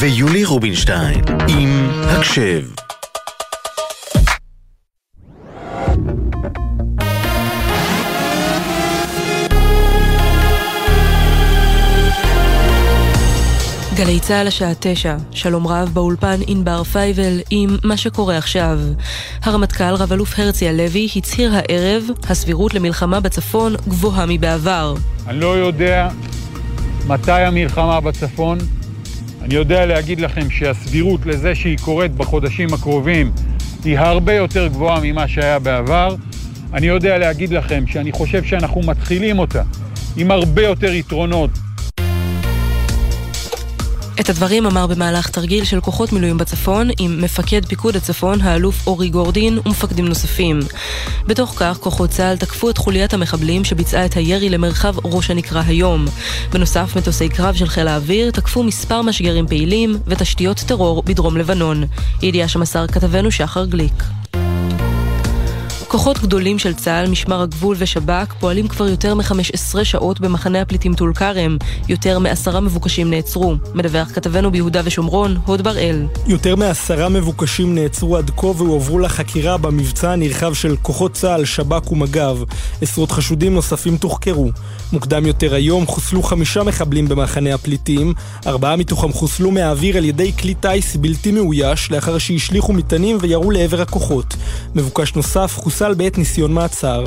ויולי רובינשטיין עם הקשב. גלי צה"ל השעה תשע, שלום רב באולפן ענבר פייבל עם מה שקורה עכשיו. הרמטכ"ל רב-אלוף הרצי הלוי הצהיר הערב, הסבירות למלחמה בצפון גבוהה מבעבר. אני לא יודע מתי המלחמה בצפון, אני יודע להגיד לכם שהסבירות לזה שהיא קורית בחודשים הקרובים היא הרבה יותר גבוהה ממה שהיה בעבר. אני יודע להגיד לכם שאני חושב שאנחנו מתחילים אותה עם הרבה יותר יתרונות את הדברים אמר במהלך תרגיל של כוחות מילואים בצפון עם מפקד פיקוד הצפון, האלוף אורי גורדין ומפקדים נוספים. בתוך כך, כוחות צה"ל תקפו את חוליית המחבלים שביצעה את הירי למרחב ראש הנקרה היום. בנוסף, מטוסי קרב של חיל האוויר תקפו מספר משגרים פעילים ותשתיות טרור בדרום לבנון. ידיעה שמסר כתבנו שחר גליק. כוחות גדולים של צה"ל, משמר הגבול ושב"כ פועלים כבר יותר מ-15 שעות במחנה הפליטים טול כרם. יותר מעשרה מבוקשים נעצרו. מדווח כתבנו ביהודה ושומרון, הוד בראל. יותר מעשרה מבוקשים נעצרו עד כה והועברו לחקירה במבצע הנרחב של כוחות צה"ל, שב"כ ומג"ב. עשרות חשודים נוספים תוחקרו. מוקדם יותר היום חוסלו חמישה מחבלים במחנה הפליטים, ארבעה מתוכם חוסלו מהאוויר על ידי כלי טיס בלתי מאויש, לאחר שהשליכו מטענים וירו לעבר הכוחות. מבוקש נוסף חוסל בעת ניסיון מעצר.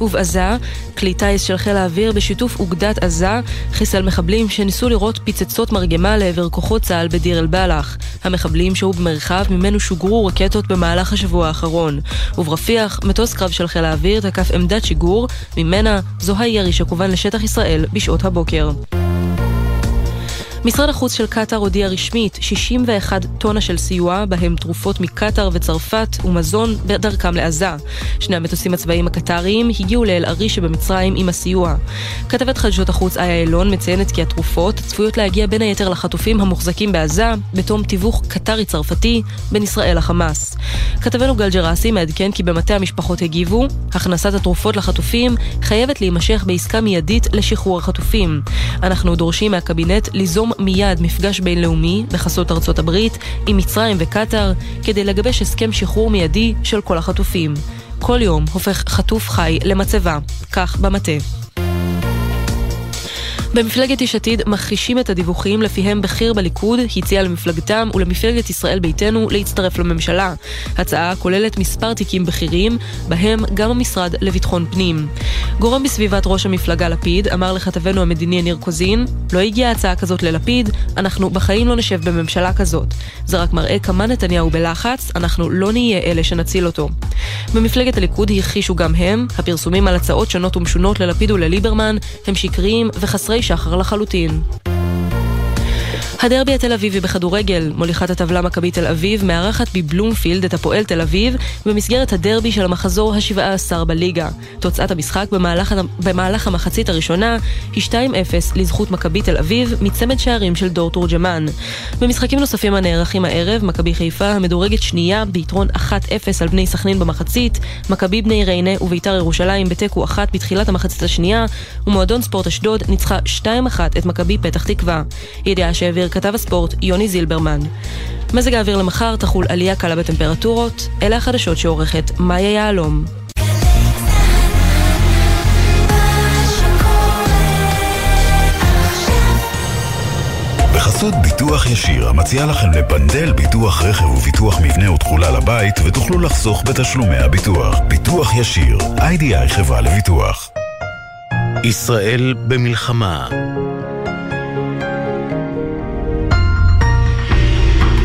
ובעזה, כלי טיס של חיל האוויר בשיתוף אוגדת עזה חיסל מחבלים שניסו לירות פצצות מרגמה לעבר כוחות צה"ל בדיר אל-בלח. המחבלים שהו במרחב ממנו שוגרו רקטות במהלך השבוע האחרון. וברפיח, מטוס קרב של חיל האוויר תקף עמדת שיגור, ממנה זוהה ירי שכוון לשטח ישראל בשעות הבוקר. משרד החוץ של קטאר הודיע רשמית 61 טונה של סיוע, בהם תרופות מקטאר וצרפת ומזון בדרכם לעזה. שני המטוסים הצבאיים הקטאריים הגיעו לאל עריש שבמצרים עם הסיוע. כתבת חדשות החוץ איה אילון מציינת כי התרופות צפויות להגיע בין היתר לחטופים המוחזקים בעזה, בתום תיווך קטרי-צרפתי בין ישראל לחמאס. כתבנו גל ג'רסי מעדכן כי במטה המשפחות הגיבו, הכנסת התרופות לחטופים חייבת להימשך בעסקה מיידית לשחרור החטופים. אנחנו דורשים מהקבינט ליזום מיד מפגש בינלאומי בחסות ארצות הברית עם מצרים וקטאר כדי לגבש הסכם שחרור מיידי של כל החטופים. כל יום הופך חטוף חי למצבה, כך במטה. במפלגת יש עתיד מכחישים את הדיווחים לפיהם בכיר בליכוד הציע למפלגתם ולמפלגת ישראל ביתנו להצטרף לממשלה. הצעה כוללת מספר תיקים בכירים, בהם גם המשרד לביטחון פנים. גורם בסביבת ראש המפלגה לפיד אמר לכתבנו המדיני יניר קוזין, לא הגיעה הצעה כזאת ללפיד, אנחנו בחיים לא נשב בממשלה כזאת. זה רק מראה כמה נתניהו בלחץ, אנחנו לא נהיה אלה שנציל אותו. במפלגת הליכוד הכחישו גם הם, הפרסומים על הצעות שונות ומשונות ללפיד ולליברמן הם שקריים וחסרי שחר לחלוטין. הדרבי התל אביבי בכדורגל, מוליכת הטבלה מכבי תל אביב, מארחת בבלומפילד את הפועל תל אביב במסגרת הדרבי של המחזור ה-17 בליגה. תוצאת המשחק במהלך, במהלך המחצית הראשונה היא 2-0 לזכות מכבי תל אביב מצמד שערים של דור תורג'מן. במשחקים נוספים הנערכים הערב, מכבי חיפה המדורגת שנייה ביתרון 1-0 על בני סכנין במחצית, מכבי בני ריינה וביתר ירושלים בתיקו 1 בתחילת המחצית השנייה, ומועדון ספורט אשדוד ניצחה 2-1 את מכבי פתח תקווה. ידיעה שהעביר כתב הספורט יוני זילברמן. מזג האוויר למחר תחול עלייה קלה בטמפרטורות, אלה החדשות שעורכת מאיה יהלום. בחסות ביטוח ישיר, המציע לכם לפנדל ביטוח רכב וביטוח מבנה ותכולה לבית, ותוכלו לחסוך בתשלומי הביטוח. ביטוח ישיר, איי-די-איי חברה לביטוח. ישראל במלחמה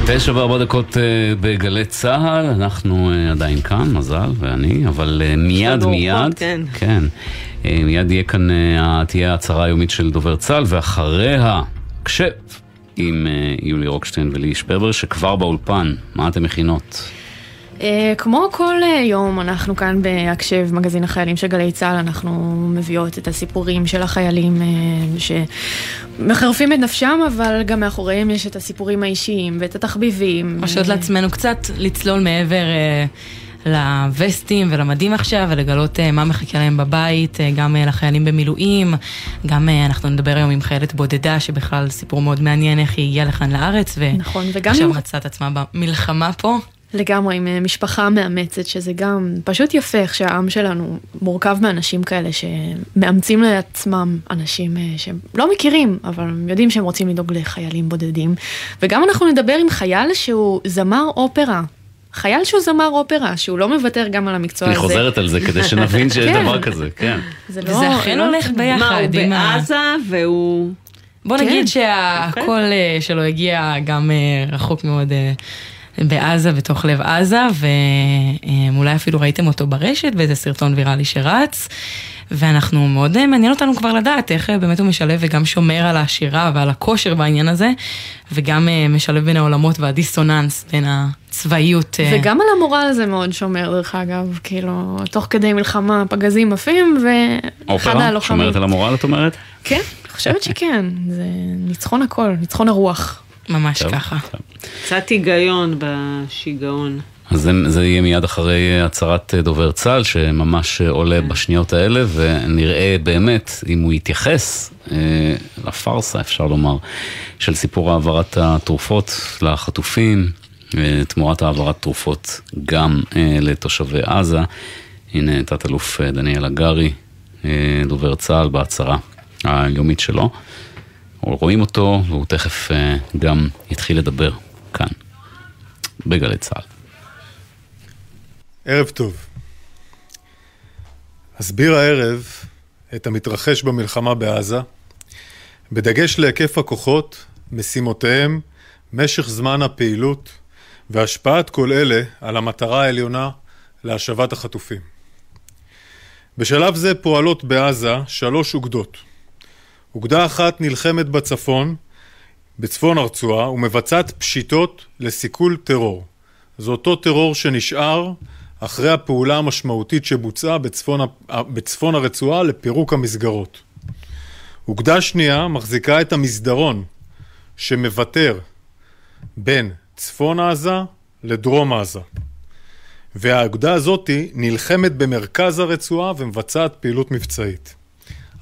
תשע וארבע דקות אה, בגלי צה"ל, אנחנו אה, עדיין כאן, מזל ואני, אבל אה, מיד מיד, כן. כן, מיד יהיה כאן, תהיה ההצהרה היומית של דובר צה"ל, ואחריה, קשב, עם יולי רוקשטיין ולי שפרבר, שכבר באולפן, מה אתם מכינות? אה, כמו כל אה, יום, אנחנו כאן בהקשב מגזין החיילים של גלי צה"ל, אנחנו מביאות את הסיפורים של החיילים אה, שמחרפים את נפשם, אבל גם מאחוריהם יש את הסיפורים האישיים ואת התחביבים. מרשות לעצמנו קצת לצלול מעבר לווסטים ולמדים עכשיו ולגלות מה מחכה להם בבית, גם לחיילים במילואים, גם אנחנו נדבר היום עם חיילת בודדה שבכלל סיפור מאוד מעניין איך היא הגיעה לכאן לארץ, נכון, ועכשיו מצאה את עצמה במלחמה פה. לגמרי, עם משפחה מאמצת, שזה גם פשוט יפה איך שהעם שלנו מורכב מאנשים כאלה שמאמצים לעצמם אנשים שהם לא מכירים, אבל הם יודעים שהם רוצים לדאוג לחיילים בודדים. וגם אנחנו נדבר עם חייל שהוא זמר אופרה. חייל שהוא זמר אופרה, שהוא לא מוותר גם על המקצוע הזה. אני חוזרת על זה כדי שנבין שיש דבר כזה, כן. זה לא... זה אכן הולך ביחד. מה, הוא בעזה והוא... בוא נגיד שהקול שלו הגיע גם רחוק מאוד. בעזה, בתוך לב עזה, ואולי אפילו ראיתם אותו ברשת באיזה סרטון ויראלי שרץ. ואנחנו, מאוד מעניין אותנו כבר לדעת איך באמת הוא משלב וגם שומר על השירה ועל הכושר בעניין הזה, וגם משלב בין העולמות והדיסוננס בין הצבאיות. וגם על המורל הזה מאוד שומר, דרך אגב, כאילו, תוך כדי מלחמה פגזים עפים, ואחד הלוחמים. אופרה? שומרת על המורל, את אומרת? כן, אני חושבת שכן, זה ניצחון הכל, ניצחון הרוח. ממש טוב, ככה. טוב. קצת היגיון בשיגעון. אז זה, זה יהיה מיד אחרי הצהרת דובר צה"ל, שממש עולה בשניות האלה, ונראה באמת אם הוא יתייחס אה, לפארסה, אפשר לומר, של סיפור העברת התרופות לחטופים, אה, תמורת העברת תרופות גם אה, לתושבי עזה. הנה תת-אלוף דניאל הגרי, אה, דובר צה"ל, בהצהרה היומית שלו. רואים אותו, והוא תכף גם יתחיל לדבר כאן, בגלי צה"ל. ערב טוב. אסביר הערב את המתרחש במלחמה בעזה, בדגש להיקף הכוחות, משימותיהם, משך זמן הפעילות והשפעת כל אלה על המטרה העליונה להשבת החטופים. בשלב זה פועלות בעזה שלוש אוגדות. אוגדה אחת נלחמת בצפון, בצפון הרצועה, ומבצעת פשיטות לסיכול טרור. זה אותו טרור שנשאר אחרי הפעולה המשמעותית שבוצעה בצפון, בצפון הרצועה לפירוק המסגרות. אוגדה שנייה מחזיקה את המסדרון שמוותר בין צפון עזה לדרום עזה. והאוגדה הזאתי נלחמת במרכז הרצועה ומבצעת פעילות מבצעית.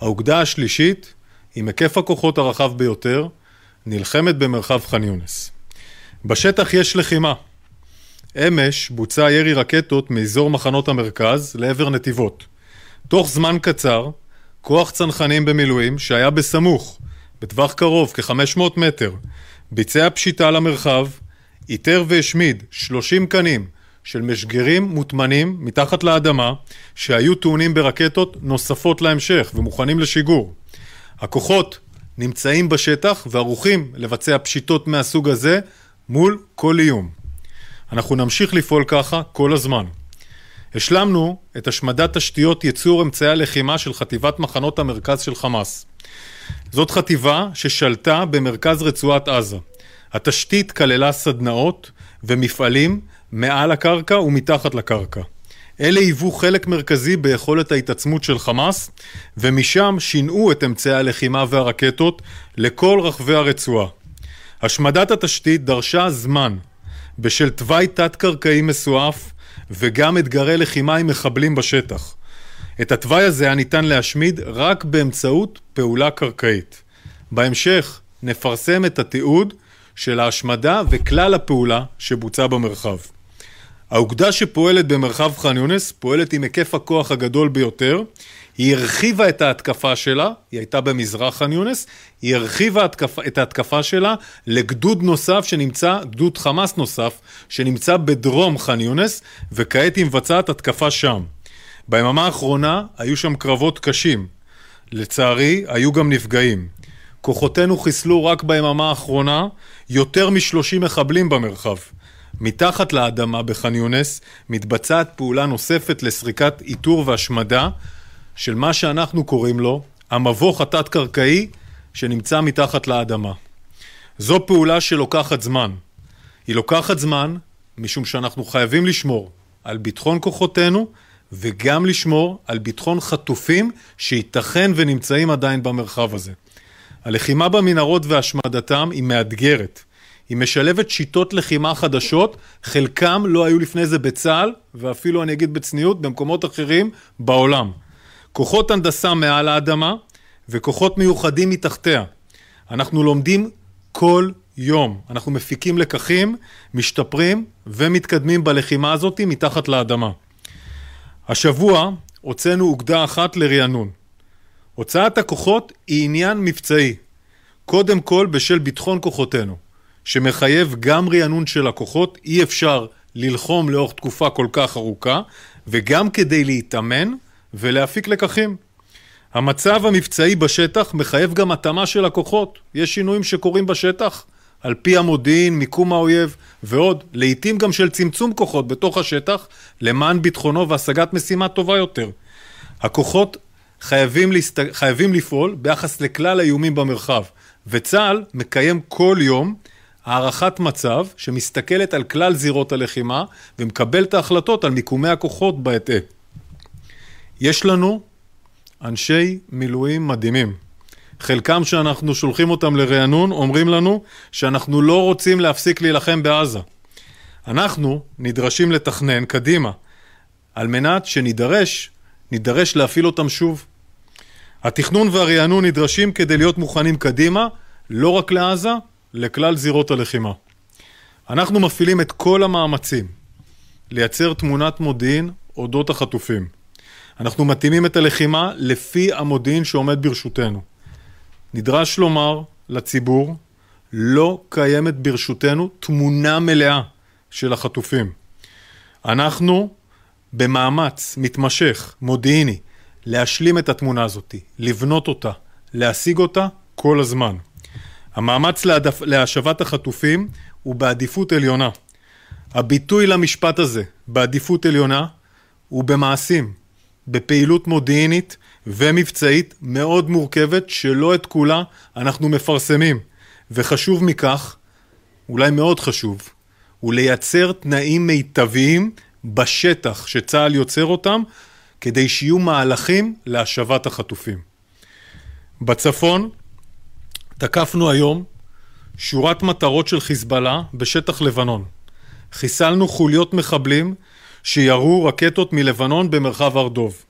האוגדה השלישית, עם היקף הכוחות הרחב ביותר, נלחמת במרחב ח'אן יונס. בשטח יש לחימה. אמש בוצע ירי רקטות מאזור מחנות המרכז לעבר נתיבות. תוך זמן קצר, כוח צנחנים במילואים שהיה בסמוך, בטווח קרוב, כ-500 מטר, ביצע פשיטה למרחב, איתר והשמיד 30 קנים של משגרים מוטמנים מתחת לאדמה שהיו טעונים ברקטות נוספות להמשך ומוכנים לשיגור. הכוחות נמצאים בשטח וערוכים לבצע פשיטות מהסוג הזה מול כל איום. אנחנו נמשיך לפעול ככה כל הזמן. השלמנו את השמדת תשתיות ייצור אמצעי הלחימה של חטיבת מחנות המרכז של חמאס. זאת חטיבה ששלטה במרכז רצועת עזה. התשתית כללה סדנאות ומפעלים מעל הקרקע ומתחת לקרקע. אלה היוו חלק מרכזי ביכולת ההתעצמות של חמאס, ומשם שינעו את אמצעי הלחימה והרקטות לכל רחבי הרצועה. השמדת התשתית דרשה זמן, בשל תוואי תת-קרקעי מסועף, וגם אתגרי לחימה עם מחבלים בשטח. את התוואי הזה היה ניתן להשמיד רק באמצעות פעולה קרקעית. בהמשך נפרסם את התיעוד של ההשמדה וכלל הפעולה שבוצע במרחב. האוגדה שפועלת במרחב ח'אן יונס פועלת עם היקף הכוח הגדול ביותר. היא הרחיבה את ההתקפה שלה, היא הייתה במזרח ח'אן יונס, היא הרחיבה את ההתקפה שלה לגדוד נוסף שנמצא, גדוד חמאס נוסף, שנמצא בדרום ח'אן יונס, וכעת היא מבצעת התקפה שם. ביממה האחרונה היו שם קרבות קשים. לצערי, היו גם נפגעים. כוחותינו חיסלו רק ביממה האחרונה יותר משלושים מחבלים במרחב. מתחת לאדמה בח'אן יונס מתבצעת פעולה נוספת לסריקת איתור והשמדה של מה שאנחנו קוראים לו המבוך התת-קרקעי שנמצא מתחת לאדמה. זו פעולה שלוקחת זמן. היא לוקחת זמן משום שאנחנו חייבים לשמור על ביטחון כוחותינו וגם לשמור על ביטחון חטופים שייתכן ונמצאים עדיין במרחב הזה. הלחימה במנהרות והשמדתם היא מאתגרת. היא משלבת שיטות לחימה חדשות, חלקם לא היו לפני זה בצה"ל, ואפילו אני אגיד בצניעות, במקומות אחרים בעולם. כוחות הנדסה מעל האדמה וכוחות מיוחדים מתחתיה. אנחנו לומדים כל יום. אנחנו מפיקים לקחים, משתפרים ומתקדמים בלחימה הזאת מתחת לאדמה. השבוע הוצאנו אוגדה אחת לרענון. הוצאת הכוחות היא עניין מבצעי, קודם כל בשל ביטחון כוחותינו, שמחייב גם רענון של הכוחות, אי אפשר ללחום לאורך תקופה כל כך ארוכה, וגם כדי להתאמן ולהפיק לקחים. המצב המבצעי בשטח מחייב גם התאמה של הכוחות. יש שינויים שקורים בשטח, על פי המודיעין, מיקום האויב ועוד, לעיתים גם של צמצום כוחות בתוך השטח למען ביטחונו והשגת משימה טובה יותר. הכוחות חייבים, להסת... חייבים לפעול ביחס לכלל האיומים במרחב, וצה"ל מקיים כל יום הערכת מצב שמסתכלת על כלל זירות הלחימה ומקבל את ההחלטות על מיקומי הכוחות בהתאם. יש לנו אנשי מילואים מדהימים. חלקם שאנחנו שולחים אותם לרענון אומרים לנו שאנחנו לא רוצים להפסיק להילחם בעזה. אנחנו נדרשים לתכנן קדימה על מנת שנידרש, נידרש להפעיל אותם שוב. התכנון והרענון נדרשים כדי להיות מוכנים קדימה, לא רק לעזה, לכלל זירות הלחימה. אנחנו מפעילים את כל המאמצים לייצר תמונת מודיעין אודות החטופים. אנחנו מתאימים את הלחימה לפי המודיעין שעומד ברשותנו. נדרש לומר לציבור, לא קיימת ברשותנו תמונה מלאה של החטופים. אנחנו במאמץ מתמשך, מודיעיני, להשלים את התמונה הזאת, לבנות אותה, להשיג אותה כל הזמן. המאמץ להדפ... להשבת החטופים הוא בעדיפות עליונה. הביטוי למשפט הזה, בעדיפות עליונה, הוא במעשים, בפעילות מודיעינית ומבצעית מאוד מורכבת, שלא את כולה אנחנו מפרסמים. וחשוב מכך, אולי מאוד חשוב, הוא לייצר תנאים מיטביים בשטח שצה"ל יוצר אותם, כדי שיהיו מהלכים להשבת החטופים. בצפון תקפנו היום שורת מטרות של חיזבאללה בשטח לבנון. חיסלנו חוליות מחבלים שירו רקטות מלבנון במרחב הר דוב.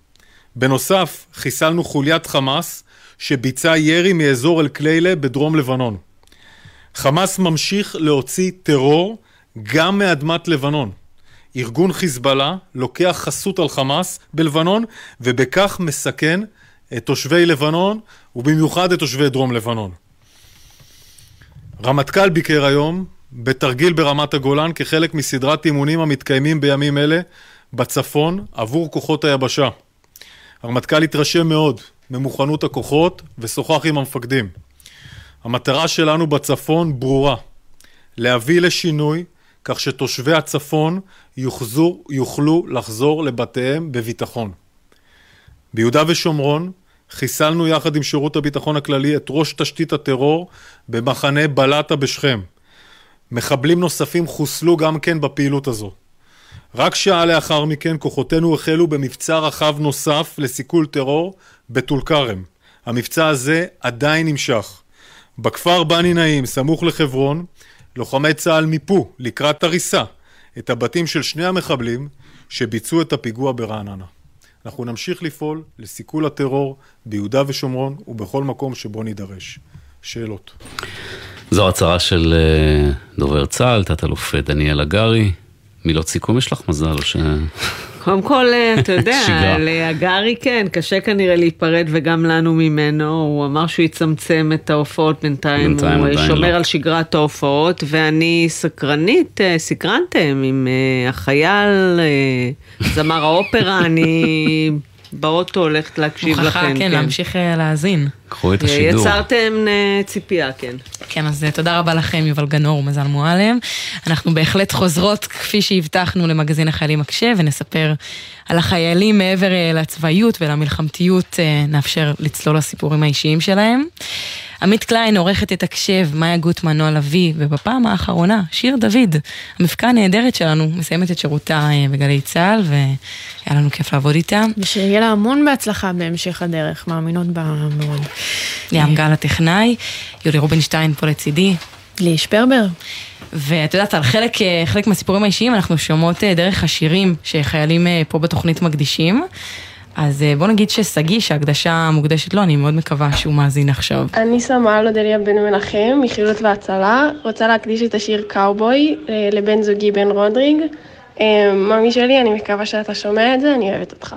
בנוסף, חיסלנו חוליית חמאס שביצע ירי מאזור אל-כליילה בדרום לבנון. חמאס ממשיך להוציא טרור גם מאדמת לבנון. ארגון חיזבאללה לוקח חסות על חמאס בלבנון ובכך מסכן את תושבי לבנון ובמיוחד את תושבי דרום לבנון. רמטכ"ל ביקר היום בתרגיל ברמת הגולן כחלק מסדרת אימונים המתקיימים בימים אלה בצפון עבור כוחות היבשה. הרמטכ"ל התרשם מאוד ממוכנות הכוחות ושוחח עם המפקדים. המטרה שלנו בצפון ברורה, להביא לשינוי כך שתושבי הצפון יוחזו, יוכלו לחזור לבתיהם בביטחון. ביהודה ושומרון חיסלנו יחד עם שירות הביטחון הכללי את ראש תשתית הטרור במחנה בלטה בשכם. מחבלים נוספים חוסלו גם כן בפעילות הזו. רק שעה לאחר מכן כוחותינו החלו במבצע רחב נוסף לסיכול טרור בטול כרם. המבצע הזה עדיין נמשך. בכפר בני נעים, סמוך לחברון, לוחמי צה"ל מיפו לקראת הריסה את הבתים של שני המחבלים שביצעו את הפיגוע ברעננה. אנחנו נמשיך לפעול לסיכול הטרור ביהודה ושומרון ובכל מקום שבו נידרש. שאלות. זו הצהרה של אה, דובר צה"ל, תת-אלוף דניאל הגרי. מילות סיכום יש לך מזל או ש... קודם כל, אה, אתה יודע, להגרי כן, קשה כנראה להיפרד וגם לנו ממנו, הוא אמר שהוא יצמצם את ההופעות בינתיים, בינתיים הוא שומר לא. על שגרת ההופעות, ואני סקרנית, אה, סקרנתם עם החייל, זמר האופרה, אני באוטו הולכת להקשיב לכם. מוכרחה, כן, כן, להמשיך אה, להאזין. קחו את השידור. יצרתם אה, ציפייה, כן. כן, אז אה, תודה רבה לכם, יובל גנור ומזל מועלם. אנחנו בהחלט חוזרות, כפי שהבטחנו, למגזין החיילים מקשה, ונספר על החיילים מעבר לצבאיות ולמלחמתיות, נאפשר לצלול לסיפורים האישיים שלהם. עמית קליין עורכת את הקשב, מאיה גוטמן, נועה לביא, ובפעם האחרונה, שיר דוד, המפקה הנהדרת שלנו, מסיימת את שירותה אה, בגלי צה"ל, והיה לנו כיף לעבוד איתה. ושיהיה לה המון בהצלחה בהמשך הדרך, מאמינות בה מאוד. ליאם גל הטכנאי, יולי רובינשטיין פה לצידי. לי שפרבר. ואת יודעת, על חלק, חלק מהסיפורים האישיים אנחנו שומעות דרך השירים שחיילים פה בתוכנית מקדישים. אז בוא נגיד ששגיא, שהקדשה מוקדשת לו, אני מאוד מקווה שהוא מאזין עכשיו. אני סמל אודליה בן מנחם, מחילוץ והצלה, רוצה להקדיש את השיר קאובוי לבן זוגי בן רודריג. ממי שלי, אני מקווה שאתה שומע את זה, אני אוהבת אותך.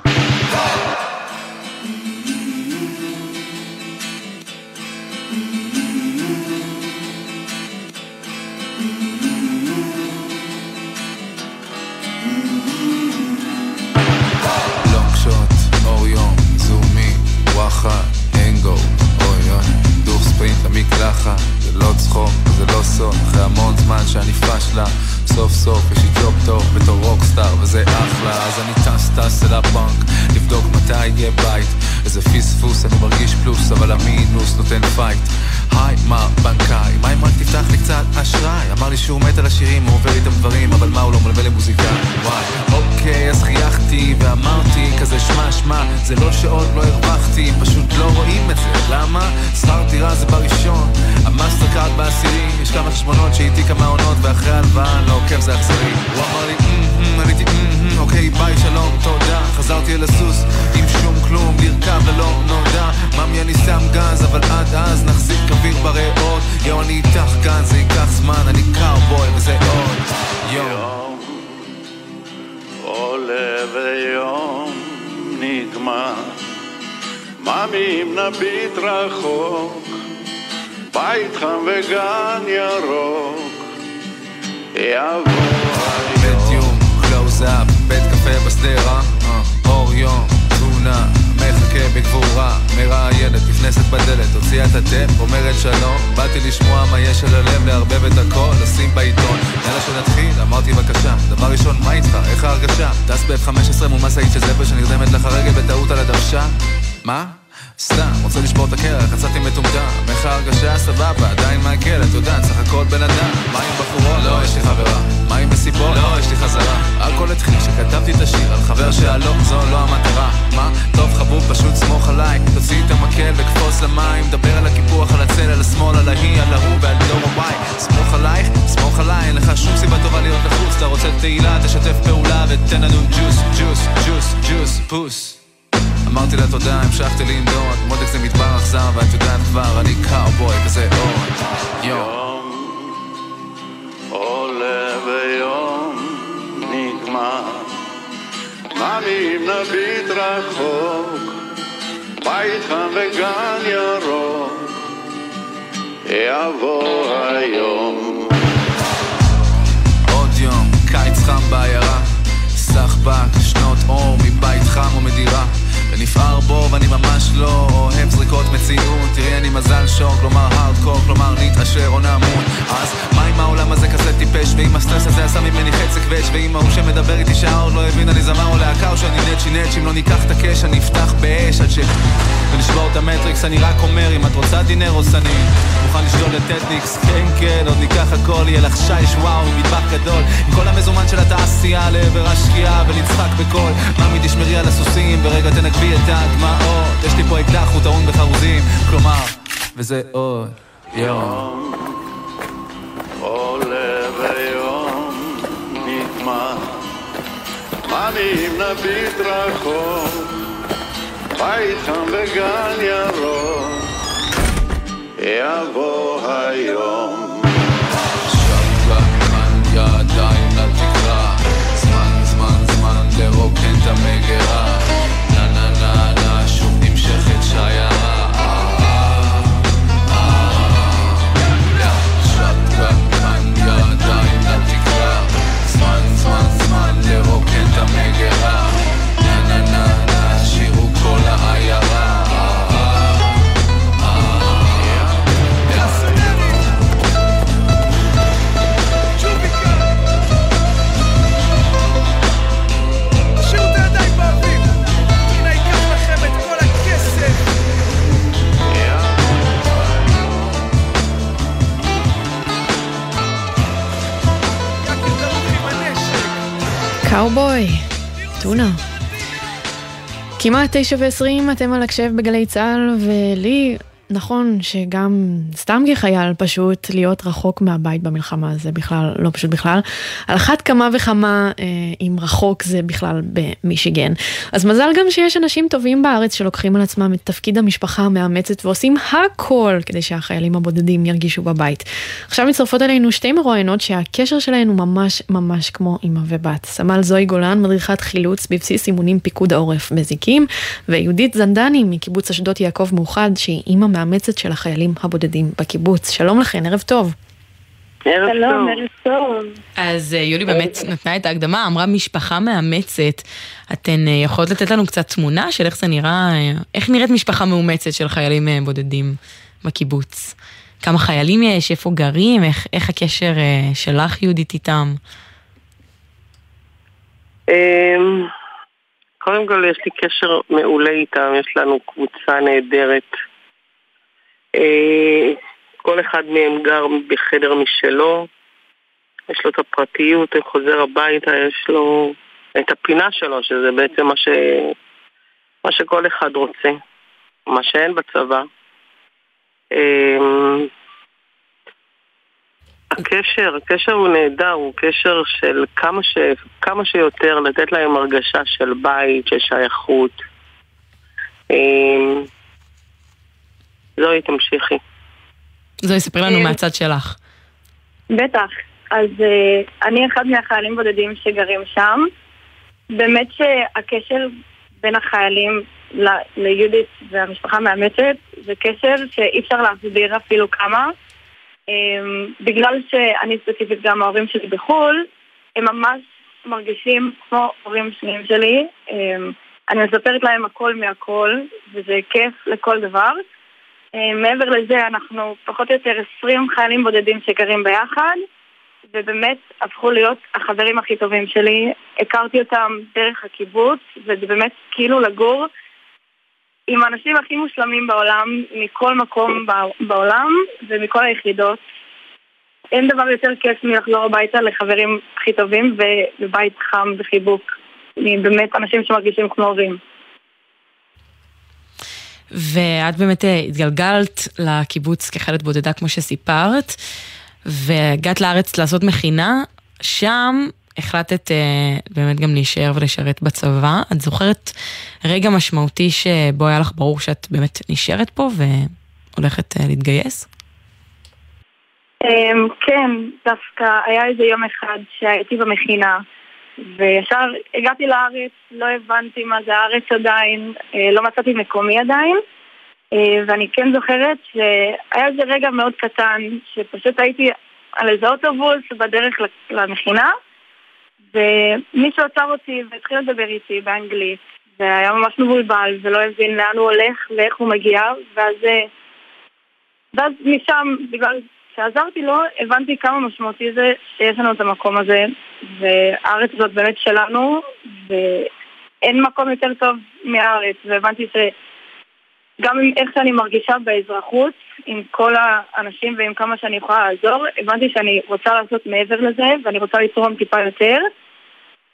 שהוא מת על השירים הוא עובר איתם דברים אבל מה הוא לא מלווה למוזיקאי וואי. אוקיי אז חייכתי ואמרתי כזה שמע שמע זה לא שעוד לא הרווחתי פשוט לא רואים את זה. למה? שכר דירה זה בראשון המאסטר קארד בעשירי יש כמה חשבונות שאיתי כמה עונות ואחרי הלוואה לא עוקב זה אכזרי. הוא אמר לי עניתי אוקיי ביי שלום תודה. חזרתי אל הסוס עם שום כלום לרכב ולא נודע. ממי אני שם גז אבל עד אז נחזיק אוויר בריאות. יואו אני איתך כאן זה ייקח זמן אני קאובוי וזה עוד. עולה ויום נגמר. ממי אם נביט רחוק בית חם וגן ירוק. יבוא היום. קלוז אפ, בית קפה בשדרה אור יום, תמונה, מחכה בגבורה מראיינת, נכנסת בדלת, הוציאה את הטפ, אומרת שלום באתי לשמוע מה יש על הלב, לערבב את הכל, לשים בעיתון יאללה שנתחיל, אמרתי בבקשה דבר ראשון, מה איתך? איך ההרגשה? טס ב-F15 מול משאית של זבל שנרדמת לך רגל בטעות על הדוושה? מה? סתם, רוצה לשבור את הקרח, יצאתי מטומטם איך ההרגשה? סבבה, עדיין מעכל, את יודעת, סך הכל בן אדם. מה עם בחורות? לא, יש לי חברה. מה עם מסיבות? לא, יש לי חזרה. הכל התחיל כשכתבתי את השיר על חבר שהלא, זו לא המטרה. מה? טוב חבוב, פשוט סמוך עליי. תוציא את המקל וקפוץ למים. דבר על הקיפוח, על הצל, על השמאל, על ההיא, על ההוא ועל דור הוואי. סמוך עלייך, סמוך עליי, אין לך שום סיבה טובה להיות לחוץ. אתה רוצה תהילה, תשתף פעולה ותן לנו ג'וס, ג'וס, ג'וס, ג'וס, פוס אמרתי לה תודה, המשכתי לנדוד, מותק זה מדבר אכזר, ואת יודעת כבר, אני קאובוי וזה עוד יום. עולה ויום נגמר, אם נביט רחוק, בית חם וגן ירוק, יבוא היום. עוד יום, קיץ חם בעיירה, סחבק, שנות אור מבית חם ומדירה ונפער בו ואני ממש לא אוהב זריקות מציאות. תראי אני מזל שוק, כלומר הארדקור, כלומר נתעשר או נמות אז מה אם העולם הזה? כזה טיפש ואם הסטרס הזה עשה ממני חצק ואש ואם ההוא שמדבר איתי שהעוד לא הבין אני זמר או להקה או שאני נצ'י נצ'י אם לא ניקח את הקש אני אפתח באש עד ש... ולשבור את המטריקס אני רק אומר אם את רוצה דינר או סני מוכן לשתול את טטניקס כן כן עוד ניקח הכל יהיה לך שיש וואו עם מטבח גדול. עם כל המזומן של התעשייה לעבר השקיעה ונצחק בקול ממי תשמרי על הסוסים ברגע תנגבי את הדמעות. יש לי פה אקדח הוא טעון בחרוזים. כלומר וזה עוד יום. עולה ויום נגמר. ממי אם נביט רחוק בית חם וגן ירוק. יבוא היום כמעט תשע ועשרים, אתם על הקשב בגלי צה"ל, ולי נכון שגם סתם כחייל פשוט להיות רחוק מהבית במלחמה זה בכלל לא פשוט בכלל. על אחת כמה וכמה אה, אם רחוק זה בכלל במישיגן. אז מזל גם שיש אנשים טובים בארץ שלוקחים על עצמם את תפקיד המשפחה המאמצת ועושים הכל כדי שהחיילים הבודדים ירגישו בבית. עכשיו מצטרפות אלינו שתי מרואיינות שהקשר שלהן הוא ממש ממש כמו אמא ובת. סמל זוהי גולן מדריכת חילוץ בבסיס אימונים פיקוד העורף בזיקים ויהודית זנדני מקיבוץ אשדות יעקב מאוחד שהיא אימא המאמצת של החיילים הבודדים בקיבוץ. שלום לכן, ערב טוב. ערב שלום, ערב טוב. אז אה, יולי באמת נתנה את ההקדמה, אמרה משפחה מאמצת. אתן אה, יכולות לתת לנו קצת תמונה של איך זה נראה, אה, איך נראית משפחה מאומצת של חיילים בודדים בקיבוץ? כמה חיילים יש, איפה גרים, איך, איך הקשר שלך יהודית איתם? אמ, קודם כל יש לי קשר מעולה איתם, יש לנו קבוצה נהדרת. אה, כל אחד מהם גר בחדר משלו, יש לו את הפרטיות, הוא חוזר הביתה, יש לו את הפינה שלו, שזה בעצם מה, ש... מה שכל אחד רוצה, מה שאין בצבא. אה, הקשר, הקשר הוא נהדר, הוא קשר של כמה, ש... כמה שיותר לתת להם הרגשה של בית, של שייכות. אה, זוהי, תמשיכי. זוהי, ספרי לנו אה, מהצד שלך. בטח. אז uh, אני אחד מהחיילים בודדים שגרים שם. באמת שהקשר בין החיילים ליהודית והמשפחה המאמצת זה קשר שאי אפשר להסביר אפילו כמה. Um, בגלל שאני ספציפית גם ההורים שלי בחו"ל, הם ממש מרגישים כמו הורים שניים שלי. Um, אני מספרת להם הכל מהכל, וזה כיף לכל דבר. אה, מעבר לזה, אנחנו פחות או יותר 20 חיילים בודדים שגרים ביחד, ובאמת הפכו להיות החברים הכי טובים שלי. הכרתי אותם דרך הקיבוץ, וזה באמת כאילו לגור עם האנשים הכי מושלמים בעולם, מכל מקום בעולם ומכל היחידות. אין דבר יותר כיף מלחזור הביתה לחברים הכי טובים ובבית חם וחיבוק. באמת אנשים שמרגישים כמו הורים. ואת באמת אה, התגלגלת לקיבוץ כחיילת בודדה כמו שסיפרת, והגעת לארץ לעשות מכינה, שם החלטת אה, באמת גם להישאר ולשרת בצבא. את זוכרת רגע משמעותי שבו היה לך ברור שאת באמת נשארת פה והולכת אה, להתגייס? אמ, כן, דווקא היה איזה יום אחד שהייתי במכינה. וישר הגעתי לארץ, לא הבנתי מה זה הארץ עדיין, אה, לא מצאתי מקומי עדיין, אה, ואני כן זוכרת שהיה איזה רגע מאוד קטן, שפשוט הייתי על איזה אוטובוס בדרך למכינה, ומישהו עצר אותי והתחיל לדבר איתי באנגלית, והיה ממש מבולבל ולא הבין לאן הוא הולך ואיך הוא מגיע, ואז, אה, ואז משם, בגלל כשעזרתי לו, הבנתי כמה משמעותי זה שיש לנו את המקום הזה, והארץ הזאת באמת שלנו, ואין מקום יותר טוב מהארץ, והבנתי שגם עם איך שאני מרגישה באזרחות, עם כל האנשים ועם כמה שאני יכולה לעזור, הבנתי שאני רוצה לעשות מעבר לזה, ואני רוצה לתרום טיפה יותר,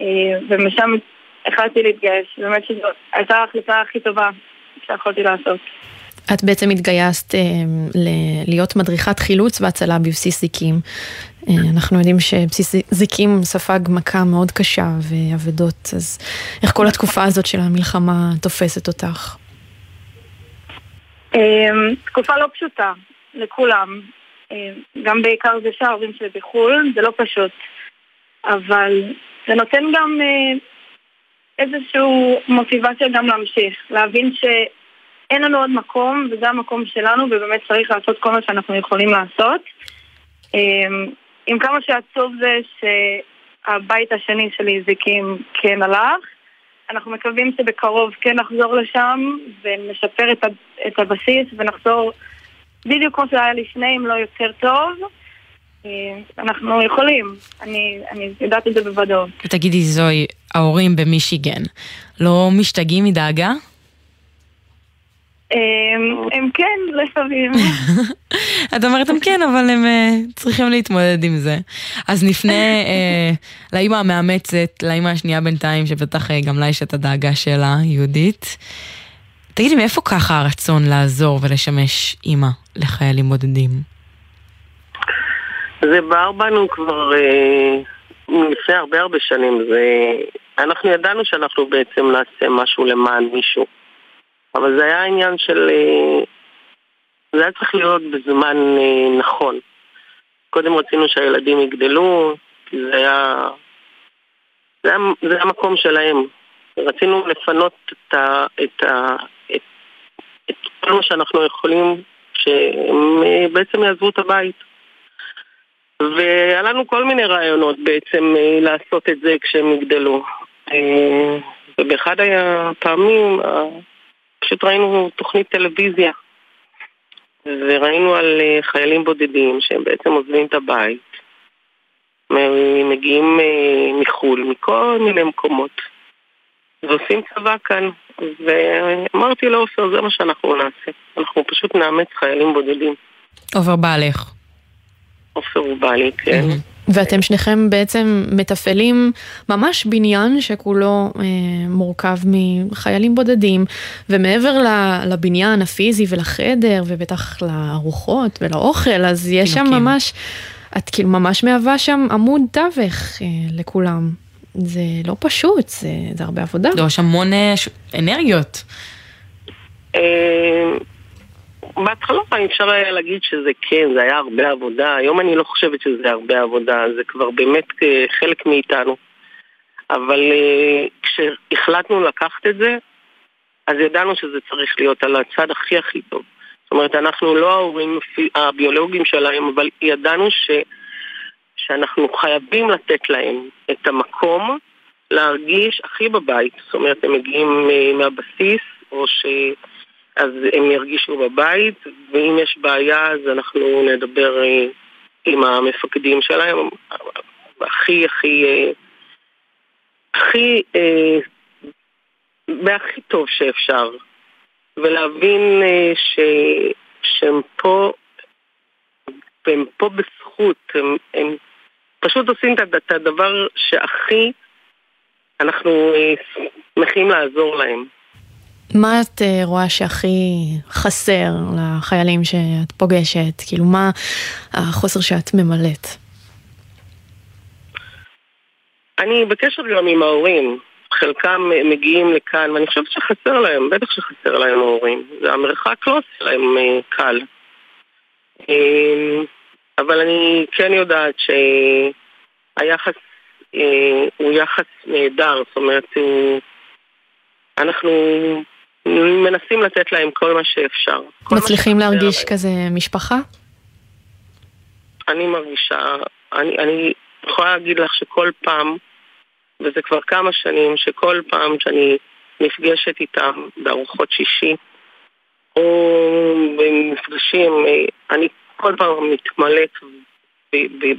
אה, ומשם החלטתי להתגייס. באמת שזו הייתה ההחלטה הכי טובה שיכולתי לעשות. את בעצם התגייסת אה, להיות מדריכת חילוץ והצלה בבסיס זיקים. אה, אנחנו יודעים שבסיס זיקים ספג מכה מאוד קשה ואבדות, אז איך כל התקופה הזאת של המלחמה תופסת אותך? אה, תקופה לא פשוטה לכולם. גם בעיקר זה שההורים שלי בחו"ל, זה לא פשוט. אבל זה נותן גם איזושהי מוטיבציה גם להמשיך, להבין ש... אין לנו עוד מקום, וזה המקום שלנו, ובאמת צריך לעשות כל מה שאנחנו יכולים לעשות. אמ, עם כמה שעצוב זה שהבית השני שלי, זיקים, כן הלך. אנחנו מקווים שבקרוב כן נחזור לשם ונשפר את, את הבסיס ונחזור בדיוק כמו שהיה לפני, אם לא יותר טוב. אמ, אנחנו יכולים, אני, אני יודעת את זה בוודאות. תגידי זוהי, ההורים במישיגן לא משתגעים מדאגה? הם כן, לפעמים. את אומרת הם כן, אבל הם אה, צריכים להתמודד עם זה. אז נפנה אה, לאימא המאמצת, לאימא השנייה בינתיים, שבטח אה, גם לה יש את הדאגה שלה, יהודית. תגידי, מאיפה ככה הרצון לעזור ולשמש אימא לחיילים בודדים? זה בער בנו כבר לפני הרבה הרבה שנים. זה... אנחנו ידענו שאנחנו בעצם נעשה משהו למען מישהו. אבל זה היה עניין של... אה, זה היה צריך להיות בזמן אה, נכון. קודם רצינו שהילדים יגדלו, כי זה היה... זה היה, זה היה המקום שלהם. רצינו לפנות את, ה, את, ה, את, את כל מה שאנחנו יכולים, שהם אה, בעצם יעזבו את הבית. והיה לנו כל מיני רעיונות בעצם לעשות את זה כשהם יגדלו. ובאחד הפעמים פשוט ראינו תוכנית טלוויזיה וראינו על חיילים בודדים שהם בעצם עוזבים את הבית מגיעים מחו"ל, מכל מיני מקומות ועושים צבא כאן. ואמרתי לו, עופר, זה מה שאנחנו נעשה. אנחנו פשוט נאמץ חיילים בודדים. עופר בעלך. עופר הוא בעלי, כן. ואתם שניכם בעצם מתפעלים ממש בניין שכולו אה, מורכב מחיילים בודדים, ומעבר לבניין הפיזי ולחדר, ובטח לארוחות ולאוכל, אז יש שם ממש, את כאילו ממש מהווה שם עמוד תווך אה, לכולם. זה לא פשוט, זה, זה הרבה עבודה. יש המון אה, אנרגיות. אה, בהתחלה אפשר היה להגיד שזה כן, זה היה הרבה עבודה. היום אני לא חושבת שזה הרבה עבודה, זה כבר באמת אה, חלק מאיתנו. אבל כשהחלטנו לקחת את זה, אז ידענו שזה צריך להיות על הצד הכי הכי טוב. זאת אומרת, אנחנו לא ההורים הביולוגיים שלהם, אבל ידענו ש... שאנחנו חייבים לתת להם את המקום להרגיש הכי בבית. זאת אומרת, הם מגיעים אה, מהבסיס, או ש... אז הם ירגישו בבית, ואם יש בעיה אז אנחנו נדבר אה, עם המפקדים שלהם, הכי הכי... אה, הכי... והכי טוב שאפשר, ולהבין ש... שהם פה, והם פה בזכות, הם, הם פשוט עושים את הדבר שהכי אנחנו אה, שמחים לעזור להם. מה את אה, רואה שהכי חסר לחיילים שאת פוגשת? כאילו, מה החוסר שאת ממלאת? אני בקשר גם עם ההורים. חלקם מגיעים לכאן, ואני חושבת שחסר להם, בטח שחסר להם ההורים. המרחק לא עושה להם אה, קל. אבל אני כן יודעת שהיחס אה, הוא יחס נהדר, זאת אומרת, הוא... אנחנו מנסים לתת להם כל מה שאפשר. מצליחים להרגיש להם. כזה משפחה? אני מרגישה, אני, אני יכולה להגיד לך שכל פעם, וזה כבר כמה שנים, שכל פעם שאני נפגשת איתם בארוחות שישי, או במפגשים, אני כל פעם מתמלאת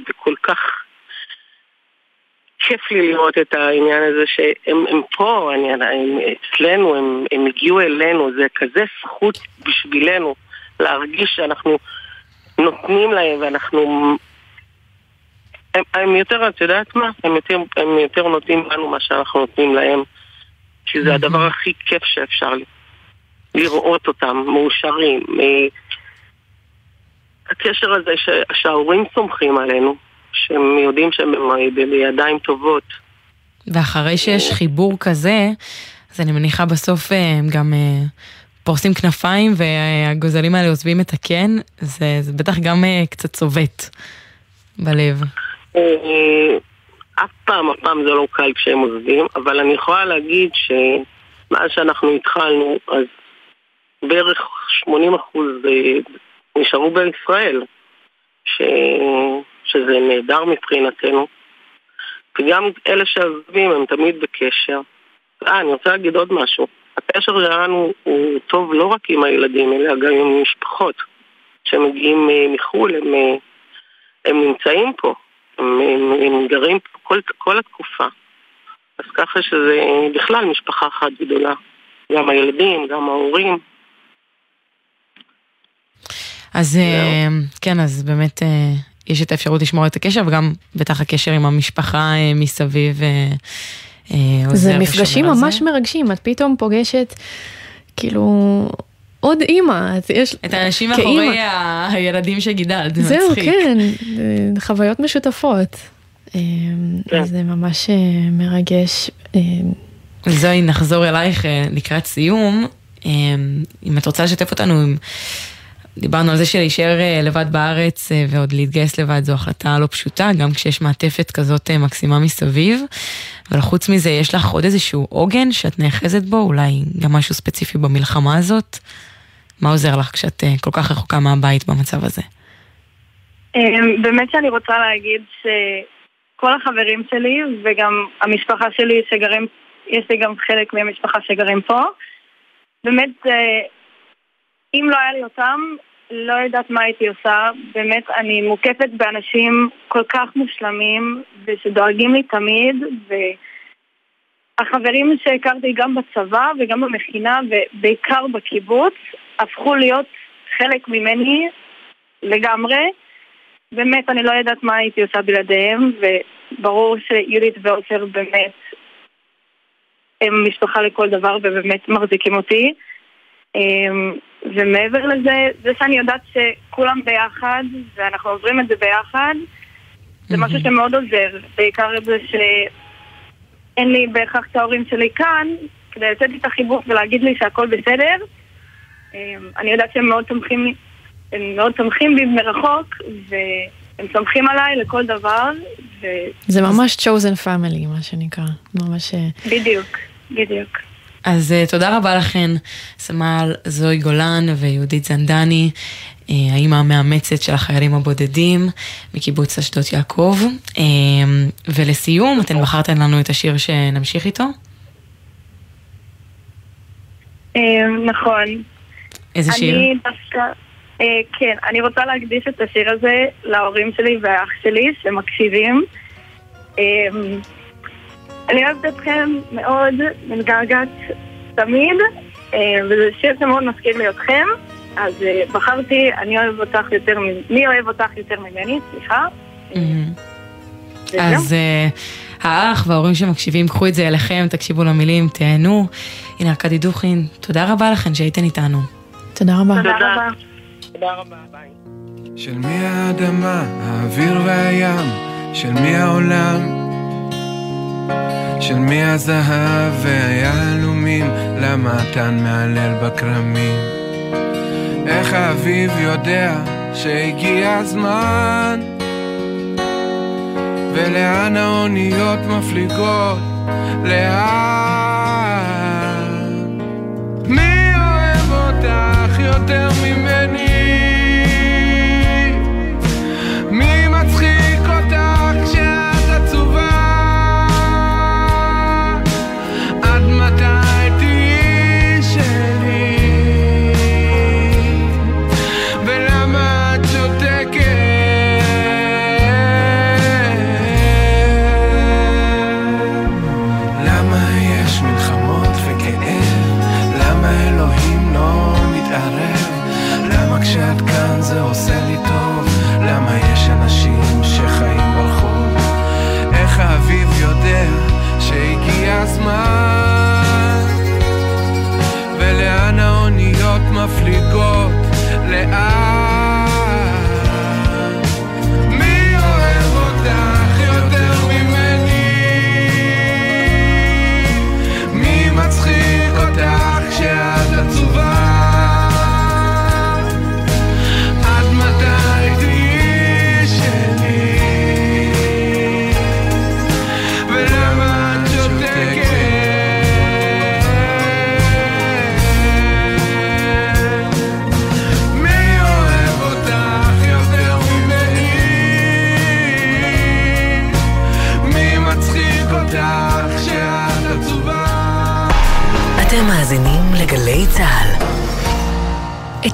בכל כך כיף לי לראות את העניין הזה שהם פה, אני, הם אצלנו, הם, הם הגיעו אלינו, זה כזה זכות בשבילנו להרגיש שאנחנו נותנים להם ואנחנו... הם, הם יותר, את יודעת מה? הם יותר, הם יותר נותנים לנו מה שאנחנו נותנים להם, כי זה הדבר הכי כיף שאפשר לי. לראות אותם מאושרים. הקשר הזה ש, שההורים סומכים עלינו, שהם יודעים שהם בידיים טובות. ואחרי שיש חיבור כזה, אז אני מניחה בסוף אה, הם גם אה, פורסים כנפיים והגוזלים האלה עוזבים את הקן, זה, זה בטח גם אה, קצת צובט בלב. אף פעם, אף פעם זה לא קל כשהם עוזבים, אבל אני יכולה להגיד שמאז שאנחנו התחלנו, אז בערך 80 אחוז נשארו בישראל, ש... שזה נהדר מבחינתנו. וגם אלה שעזבים הם תמיד בקשר. אה, אני רוצה להגיד עוד משהו. הקשר שלנו הוא טוב לא רק עם הילדים, אלא גם עם משפחות שמגיעים אה, מחו"ל, הם, אה, הם נמצאים פה, הם, הם, הם גרים פה כל, כל התקופה. אז ככה שזה בכלל משפחה אחת גדולה. גם הילדים, גם ההורים. אז אה, כן, אז באמת יש את האפשרות לשמור את הקשר, וגם בטח הקשר עם המשפחה אה, מסביב עוזר. זה מפגשים ממש זה. מרגשים, את פתאום פוגשת כאילו, עוד אימא, אז יש... את האנשים מאחורי הילדים שגידלת, זה זהו, מצחיק. זהו, כן, חוויות משותפות. כן. זה ממש מרגש. זוהי, נחזור אלייך לקראת סיום. אם את רוצה לשתף אותנו עם... דיברנו על זה שלהישאר אה, לבד בארץ אה, ועוד להתגייס לבד זו החלטה לא פשוטה, גם כשיש מעטפת כזאת אה, מקסימה מסביב. אבל חוץ מזה, יש לך עוד איזשהו עוגן שאת נאחזת בו, אולי גם משהו ספציפי במלחמה הזאת? מה עוזר לך כשאת כל כך רחוקה מהבית במצב הזה? באמת שאני רוצה להגיד שכל החברים שלי וגם המשפחה שלי שגרים, יש לי גם חלק מהמשפחה שגרים פה, באמת אם לא היה לי אותם, לא יודעת מה הייתי עושה. באמת, אני מוקפת באנשים כל כך מושלמים, ושדואגים לי תמיד, והחברים שהכרתי גם בצבא וגם במכינה, ובעיקר בקיבוץ, הפכו להיות חלק ממני לגמרי. באמת, אני לא יודעת מה הייתי עושה בלעדיהם, וברור שיהודית ועופר באמת הם משפחה לכל דבר ובאמת מחזיקים אותי. ומעבר לזה, זה שאני יודעת שכולם ביחד, ואנחנו עוברים את זה ביחד, זה משהו שמאוד עוזר. בעיקר זה שאין לי בהכרח את ההורים שלי כאן, כדי לתת לי את החיבוק ולהגיד לי שהכל בסדר. אמ, אני יודעת שהם מאוד תומכים, הם מאוד תומכים בי מרחוק, והם סומכים עליי לכל דבר. ו... זה ממש chosen family, מה שנקרא. ממש... אה, בדיוק, בדיוק. אז uh, תודה רבה לכן, סמל זוהי גולן ויהודית זנדני, uh, האימא המאמצת של החיילים הבודדים מקיבוץ אשדות יעקב. Uh, ולסיום, אתן בחרתן לנו את השיר שנמשיך איתו? נכון. איזה שיר? אני דווקא... כן, אני רוצה להקדיש את השיר הזה להורים שלי והאח שלי שמקשיבים. אני אוהבת אתכם מאוד, מתגעגעת תמיד, אה, וזה שיר שמאוד מזכיר לי אתכם, אז אה, בחרתי, אני אוהב אותך יותר, מי אוהב אותך יותר ממני, סליחה. אז אה, האח וההורים שמקשיבים, קחו את זה אליכם, תקשיבו למילים, תהנו. הנה ארכדי דוכין, תודה רבה לכם שהייתן איתנו. תודה רבה. תודה רבה. תודה רבה, ביי. של מי האדמה, האוויר והים, של מי העולם? של מי הזהב והיהלומים, למה התן מהלל בכרמים? איך האביב יודע שהגיע הזמן? ולאן האוניות מפליגות? לאן? מי אוהב אותך יותר ממני?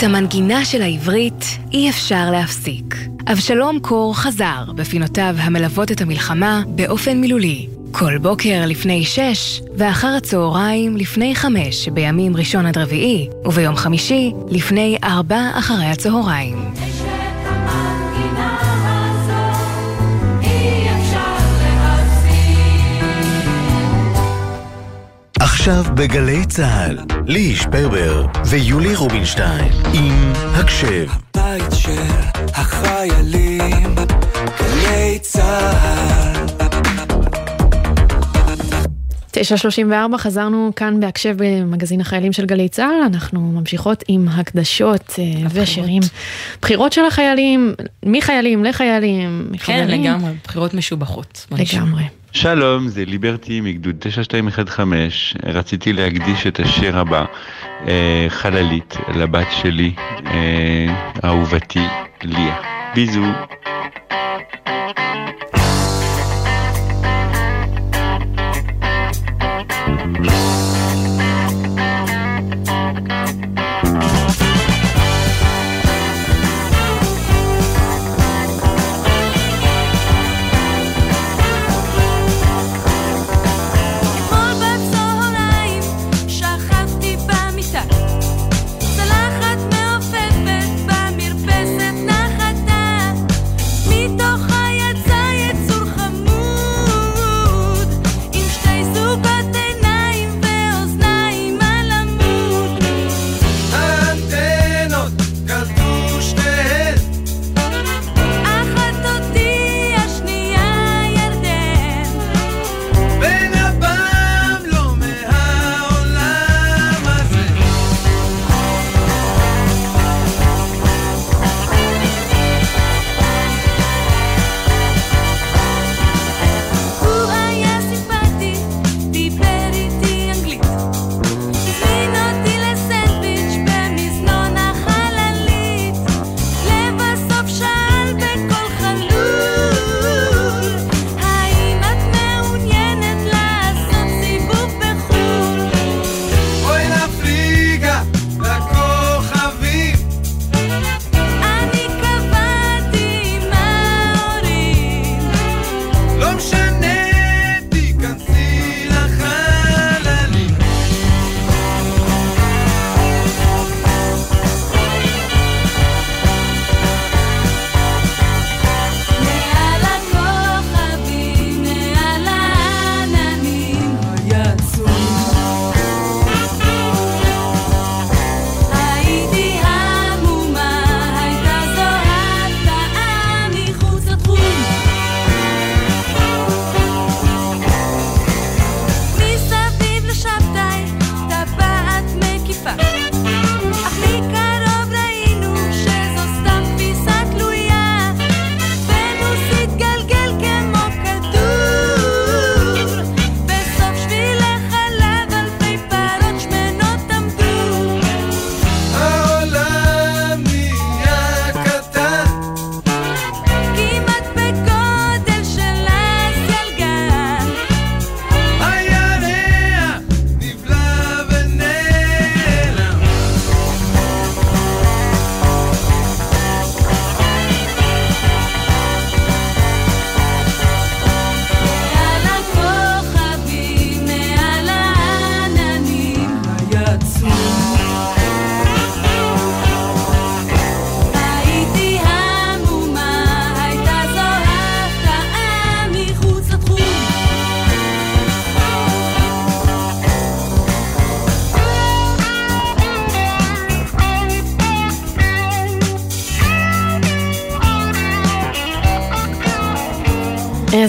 את המנגינה של העברית אי אפשר להפסיק. אבשלום קור חזר בפינותיו המלוות את המלחמה באופן מילולי. כל בוקר לפני שש, ואחר הצהריים לפני חמש בימים ראשון עד רביעי, וביום חמישי לפני ארבע אחרי הצהריים. עכשיו בגלי צה"ל, ליהי שפרבר ויולי רובינשטיין עם הקשב. הבית של החיילים, גלי צה"ל 9.34 חזרנו כאן בהקשב במגזין החיילים של גלי צה"ל, אנחנו ממשיכות עם הקדשות אה, ושירים. בחירות של החיילים, מחיילים לחיילים. כן, לגמרי, בחירות משובחות. לגמרי. שלום, זה ליברטי מגדוד 9215. רציתי להקדיש את השיר הבא, אה, חללית, לבת שלי, אה, אהובתי, ליה. ביזו.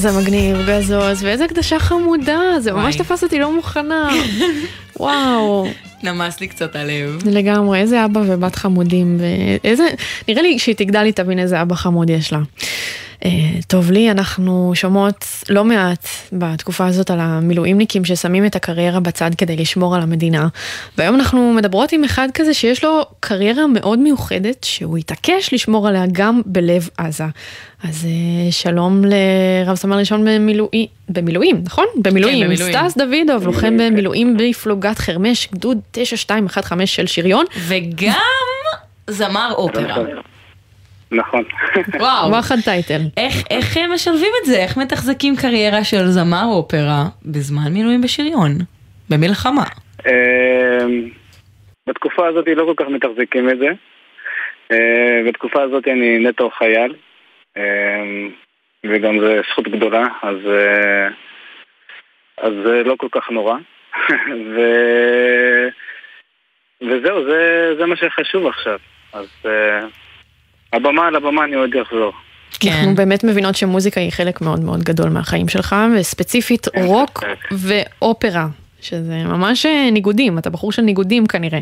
איזה מגניב, גזוז, ואיזה הקדשה חמודה, זה ממש תפס אותי לא מוכנה. וואו. נמס לי קצת הלב. לגמרי, איזה אבא ובת חמודים, ואיזה, נראה לי שהיא תגדל היא תבין איזה אבא חמוד יש לה. אה, טוב לי, אנחנו שומעות לא מעט בתקופה הזאת על המילואימניקים ששמים את הקריירה בצד כדי לשמור על המדינה. והיום אנחנו מדברות עם אחד כזה שיש לו קריירה מאוד מיוחדת, שהוא התעקש לשמור עליה גם בלב עזה. אז אה, שלום לרב סמל ראשון במילואי, במילואים, נכון? במילואים. כן, במילואים. סטס דוידוב, לוחם במילואים בפלוגת חרמש, גדוד 9215 של שריון. וגם זמר אופרה. נכון. וואו. וואחד טייטל. איך, איך משלבים את זה? איך מתחזקים קריירה של זמר אופרה בזמן מילואים בשריון? במלחמה. אמ, בתקופה הזאת לא כל כך מתחזקים את זה. אה, בתקופה הזאת אני נטו חייל, אמ, וגם זו זכות גדולה, אז, אה, אז זה לא כל כך נורא. ו... וזהו, זה, זה מה שחשוב עכשיו. אז הבמה על הבמה אני עוד אחזור. כן. אנחנו באמת מבינות שמוזיקה היא חלק מאוד מאוד גדול מהחיים שלך, וספציפית כן, רוק כן. ואופרה, שזה ממש אה, ניגודים, אתה בחור של ניגודים כנראה.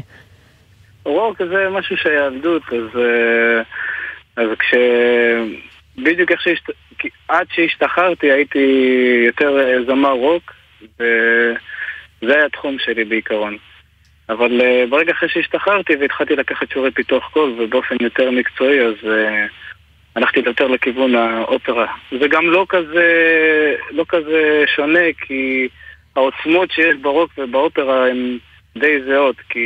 רוק זה משהו שהיה עבדות, אז, אה, אז כש... בדיוק איך שהשת... עד שהשתחררתי הייתי יותר זמר רוק, וזה היה התחום שלי בעיקרון. אבל uh, ברגע אחרי שהשתחררתי והתחלתי לקחת שיעורי פיתוח קול ובאופן יותר מקצועי אז uh, הלכתי יותר לכיוון האופרה. זה גם לא כזה, לא כזה שונה כי העוצמות שיש ברוק ובאופרה הן די זהות כי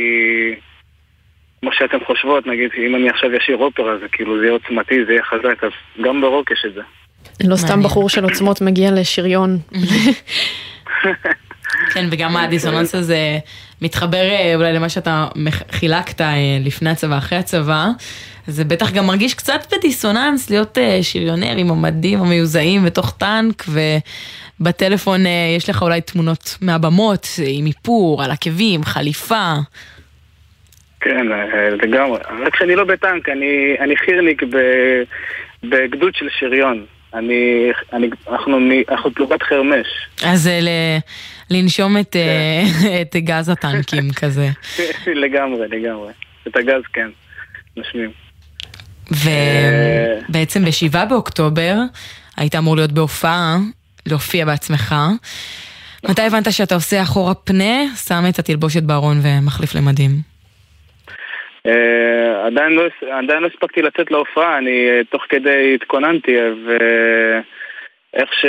כמו שאתן חושבות, נגיד אם אני עכשיו אשאיר אופרה זה כאילו זה יהיה עוצמתי, זה יהיה חזק, אז גם ברוק יש את זה. לא סתם בחור של עוצמות מגיע לשריון. כן, וגם הדיסוננס הזה מתחבר אה, אולי למה שאתה חילקת אה, לפני הצבא, אחרי הצבא. זה בטח גם מרגיש קצת בדיסוננס להיות אה, שריונר עם המדים המיוזעים בתוך טנק, ובטלפון יש לך אולי תמונות מהבמות עם איפור, על עקבים, חליפה. כן, לגמרי. רק שאני לא בטנק, אני, אני חירניק בגדוד של שריון. אני, אני, אנחנו, אנחנו פלוגת חרמש. אז ל, לנשום את, כן. את גז הטנקים כזה. לגמרי, לגמרי. את הגז כן, נשמים. ובעצם ב-7 באוקטובר היית אמור להיות בהופעה, להופיע בעצמך. מתי הבנת שאתה עושה אחורה פנה, שם את התלבושת בארון ומחליף למדים? Uh, עדיין, לא, עדיין לא הספקתי לצאת להופעה, אני uh, תוך כדי התכוננתי, ואיך ש...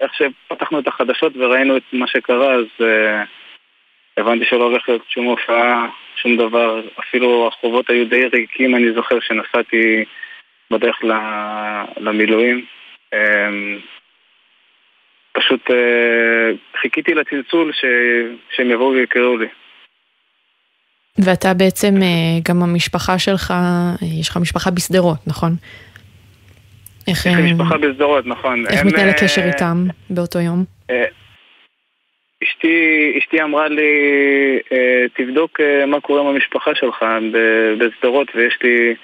איך שפתחנו את החדשות וראינו את מה שקרה, אז הבנתי שלא הולך להיות שום הופעה, שום דבר, אפילו החובות היו די ריקים, אני זוכר שנסעתי בדרך למילואים. פשוט חיכיתי לצלצול ש... שהם יבואו ויקראו לי. ואתה בעצם, אה, גם המשפחה שלך, אה, יש לך משפחה בשדרות, נכון? איך... יש לי אה, משפחה בשדרות, נכון. איך מתנהל הקשר איתם באותו יום? אשתי, אשתי אמרה לי, תבדוק מה קורה עם המשפחה שלך בשדרות, ויש לי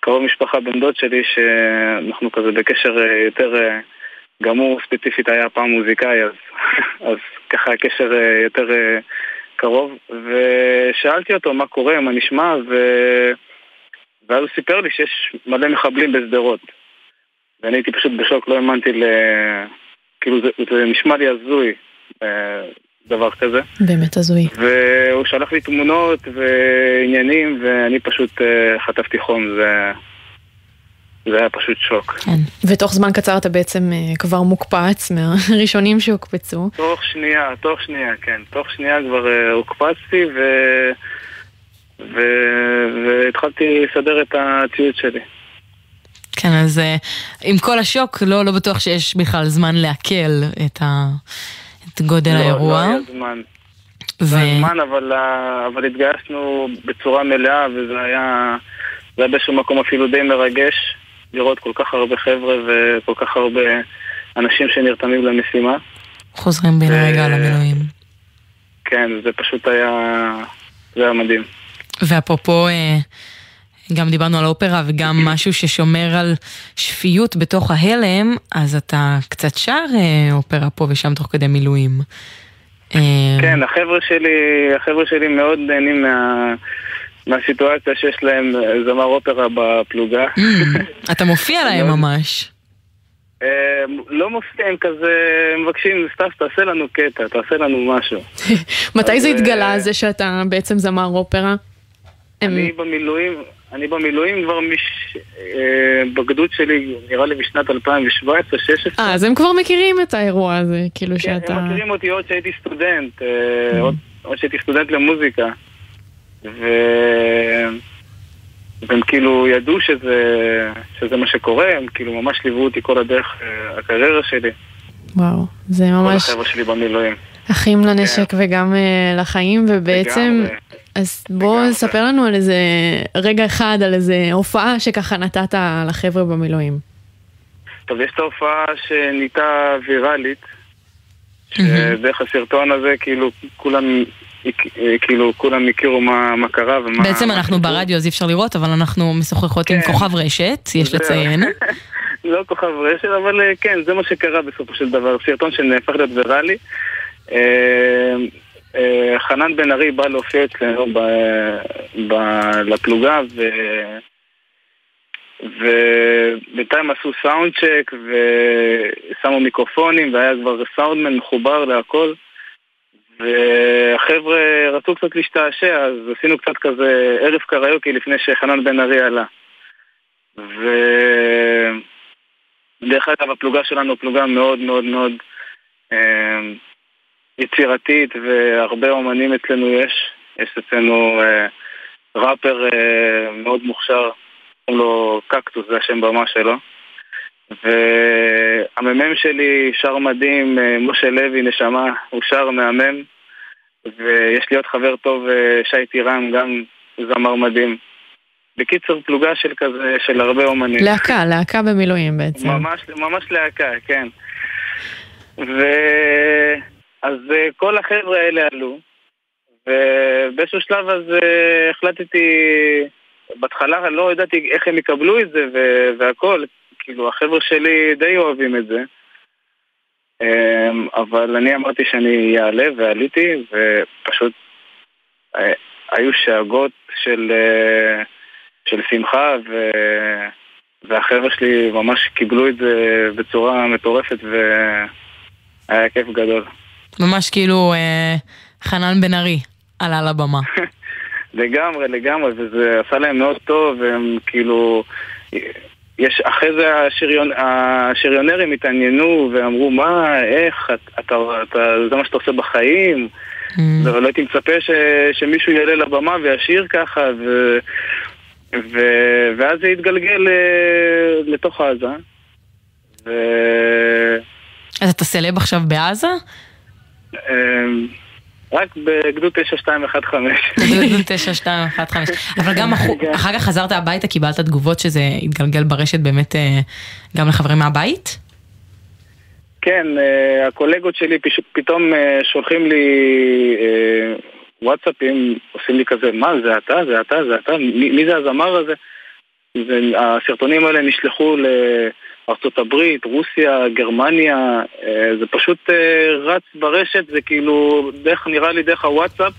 קרוב משפחה בן דוד שלי שאנחנו כזה בקשר יותר, גם הוא ספציפית היה פעם מוזיקאי, אז, אז ככה הקשר יותר קרוב, ושאלתי אותו מה קורה, מה נשמע, ו... ואז הוא סיפר לי שיש מלא מחבלים בשדרות. ואני הייתי פשוט בשוק, לא האמנתי ל... כאילו זה, זה נשמע לי הזוי, אה, דבר כזה. באמת הזוי. והוא שלח לי תמונות ועניינים, ואני פשוט אה, חטפתי חום, זה... זה היה פשוט שוק. כן. ותוך זמן קצר אתה בעצם אה, כבר מוקפץ מהראשונים שהוקפצו. תוך שנייה, תוך שנייה, כן. תוך שנייה כבר uh, הוקפצתי ו... ו... והתחלתי לסדר את הציוד שלי. כן, אז uh, עם כל השוק, לא, לא בטוח שיש בכלל זמן לעכל את, ה... את גודל לא, האירוע. לא היה זמן. ו... לא היה זמן, אבל, אבל התגייסנו בצורה מלאה, וזה היה, זה היה באיזשהו מקום אפילו די מרגש. לראות כל כך הרבה חבר'ה וכל כך הרבה אנשים שנרתמים למשימה. חוזרים בן רגע למילואים. כן, זה פשוט היה, זה היה מדהים. ואפרופו, אה, גם דיברנו על אופרה וגם משהו ששומר על שפיות בתוך ההלם, אז אתה קצת שר אה, אופרה פה ושם תוך כדי מילואים. אה, כן, החבר'ה שלי, החבר'ה שלי מאוד נהנים מה... מהסיטואציה שיש להם זמר אופרה בפלוגה. Mm, אתה מופיע להם ממש. אה, לא מופיע, הם כזה מבקשים, סתם, תעשה לנו קטע, תעשה לנו משהו. מתי זה התגלה, אה, זה שאתה בעצם זמר אופרה? אני במילואים, אני במילואים כבר מש... אה, בגדוד שלי, נראה לי בשנת 2017-2016. אה, אז הם כבר מכירים את האירוע הזה, כאילו שאתה... כן, הם מכירים אותי עוד שהייתי סטודנט, עוד שהייתי סטודנט למוזיקה. ו... והם כאילו ידעו שזה, שזה מה שקורה, הם כאילו ממש ליוו אותי כל הדרך, אה, הקריירה שלי. וואו, זה ממש... כל החבר'ה שלי במילואים. אחים לנשק כן. וגם uh, לחיים, ובעצם... לגמרי. אז בוא לגמרי. ספר לנו על איזה רגע אחד, על איזה הופעה שככה נתת לחבר'ה במילואים. טוב, יש את ההופעה שנהייתה ויראלית, שדרך הסרטון הזה כאילו כולם כאילו כולם הכירו מה, מה קרה ומה... בעצם אנחנו ברדיו אז אי אפשר לראות, אבל אנחנו משוחחות עם כן. כוכב רשת, יש לציין. לא כוכב רשת, אבל אה, כן, זה מה שקרה בסופו של דבר. סרטון שנהפך להיות ויראלי. אה, אה, חנן בן ארי בא להופיע אצלנו לפלוגה, ו... ובינתיים עשו סאונד צ'ק ושמו מיקרופונים והיה כבר סאונדמן מחובר להכל והחבר'ה רצו קצת להשתעשע אז עשינו קצת כזה ערב קריוקי לפני שחנן בן ארי עלה ודרך אגב הפלוגה שלנו פלוגה מאוד מאוד מאוד אה, יצירתית והרבה אומנים אצלנו יש יש אצלנו אה, ראפר אה, מאוד מוכשר קוראים לו קקטוס, זה השם במה שלו. והמ"מ שלי שר מדהים, אה, משה לוי, נשמה, הוא שר מהמם. ויש לי עוד חבר טוב, אה, שי טירן, גם זמר מדהים. בקיצור, פלוגה של כזה, של הרבה אומנים. להקה, להקה במילואים בעצם. ממש, ממש להקה, כן. ו... אז אה, כל החבר'ה האלה עלו, ובאיזשהו שלב אז החלטתי בהתחלה לא ידעתי איך הם יקבלו את זה והכל, כאילו החבר'ה שלי די אוהבים את זה. אמ, אבל אני אמרתי שאני אעלה ועליתי ופשוט אה, היו שאגות של, אה, של שמחה ו... והחבר'ה שלי ממש קיבלו את זה בצורה מטורפת והיה כיף גדול. ממש כאילו אה, חנן בן ארי עלה לבמה. לגמרי, לגמרי, וזה עשה להם מאוד טוב, והם כאילו... יש, אחרי זה השריון, השריונרים התעניינו ואמרו, מה, איך, אתה, אתה, זה מה שאתה עושה בחיים? Mm. ולא הייתי מצפה ש, שמישהו יעלה לבמה וישיר ככה, ו, ו, ואז זה התגלגל אה, לתוך עזה. ו... אז אתה סלב עכשיו בעזה? רק בגדוד 9215. בגדוד 9215. אבל גם כן. אחר כך חזרת הביתה, קיבלת תגובות שזה התגלגל ברשת באמת אה, גם לחברים מהבית? כן, אה, הקולגות שלי פתאום אה, שולחים לי וואטסאפים, עושים לי כזה, מה, זה אתה, זה אתה, זה אתה, מי זה הזמר הזה? הסרטונים האלה נשלחו ל... ארצות הברית, רוסיה, גרמניה, אה, זה פשוט אה, רץ ברשת, זה כאילו, דרך, נראה לי דרך הוואטסאפ.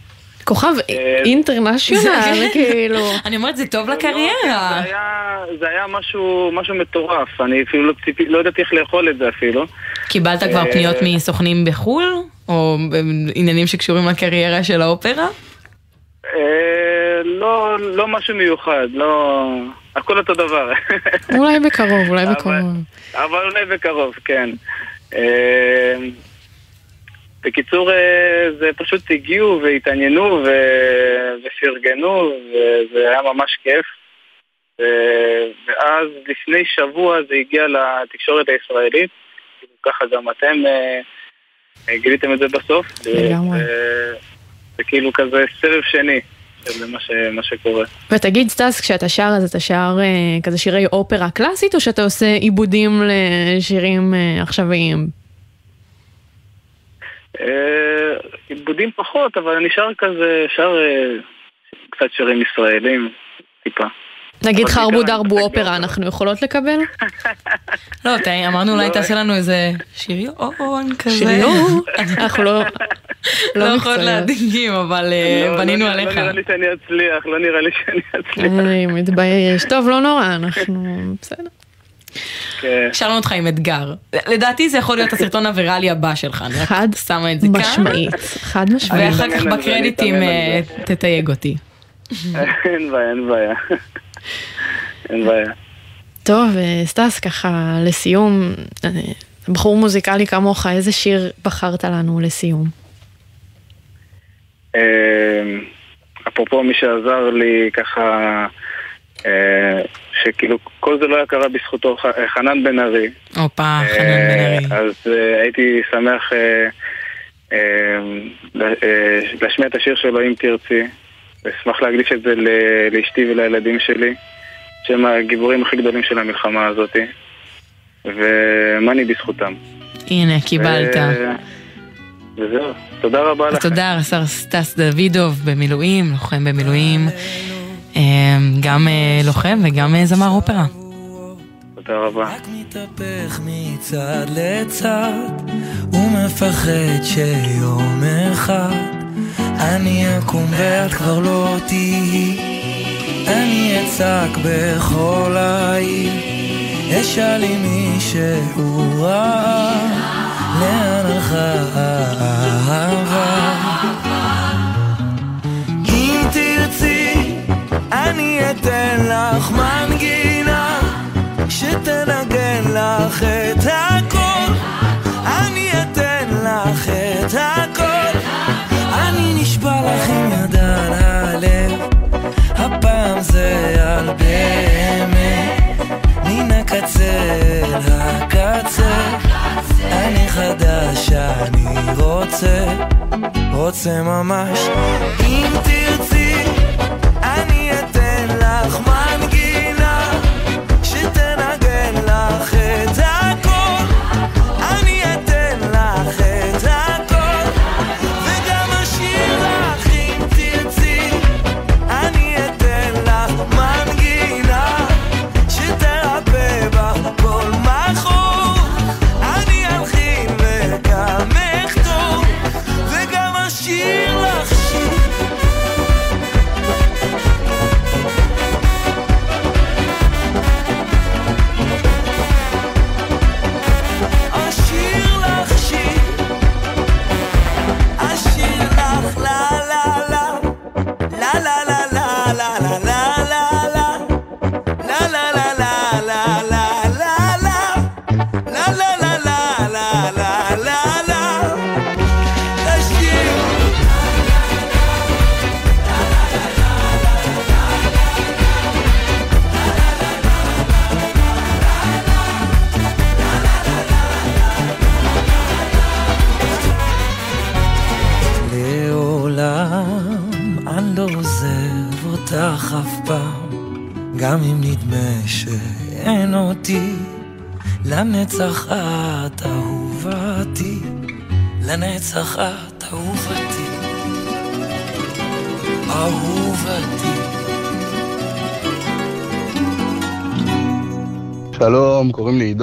כוכב אה, אינטרנשיונל, כאילו. אני אומרת, זה טוב לקריירה. זה היה משהו מטורף, אני אפילו לא, לא ידעתי איך לאכול את זה אפילו. קיבלת כבר פניות מסוכנים בחו"ל? או עניינים שקשורים לקריירה של האופרה? לא, לא משהו מיוחד, לא... הכל אותו דבר. אולי בקרוב, אולי בקרוב. אבל אולי בקרוב, כן. אה, בקיצור, אה, זה פשוט הגיעו והתעניינו ופרגנו, וזה היה ממש כיף. ואז לפני שבוע זה הגיע לתקשורת הישראלית, ככה גם אתם אה, גיליתם את זה בסוף. לגמרי. זה כאילו כזה סבב שני. זה מה, ש, מה שקורה. ותגיד סטס, כשאתה שר אז אתה שר אה, כזה שירי אופרה קלאסית, או שאתה עושה עיבודים לשירים אה, עכשוויים? אה, עיבודים פחות, אבל אני שר כזה, שר אה, קצת שירים ישראלים, טיפה. נגיד חרבו דרבו אופרה, אנחנו יכולות לקבל? לא, אמרנו אולי לא. תעשה לנו איזה שריון כזה. שריון? אנחנו לא... לא יכולות להדגים, אבל אה, לא, בנינו עליך. לא נראה לי שאני אצליח, לא נראה לי שאני אצליח. אני מתבייש. טוב, לא נורא, אנחנו... בסדר. כן. שאלנו אותך עם אתגר. לדעתי זה יכול להיות הסרטון הוויראלי הבא שלך, אני רק שמה את זה כאן. משמעית, חד משמעית. ואחר כך בקרדיטים אה, תתייג אותי. אין בעיה, אין בעיה. אין בעיה. טוב, אה, סטס, ככה לסיום, אה, בחור מוזיקלי כמוך, איזה שיר בחרת לנו לסיום? אה, אפרופו מי שעזר לי ככה, שכאילו כל זה לא היה קרה בזכותו, חנן בן ארי. הופה, חנן בן ארי. אז הייתי שמח להשמיע את השיר שלו אם תרצי. אשמח להקדיש את זה לאשתי ולילדים שלי, שהם הגיבורים הכי גדולים של המלחמה הזאת, ומאני בזכותם. הנה, קיבלת. וזהו, תודה רבה לכם. תודה, רס"ר סטס דוידוב במילואים, לוחם במילואים, אה, גם אה, לוחם וגם אה, זמר אופרה. תודה רבה. רק מתהפך מצד לצד, ומפחד שיום אחד אני אקום ואת כבר לא תהיי. אני אצעק בכל העיר, אשאל אם מישהו ראה, לאן הלכה האהבה. אם תרצי, אני אתן לך מנגינה, שתנגן לך את הכל. אני רוצה, רוצה ממש. אם תרצי,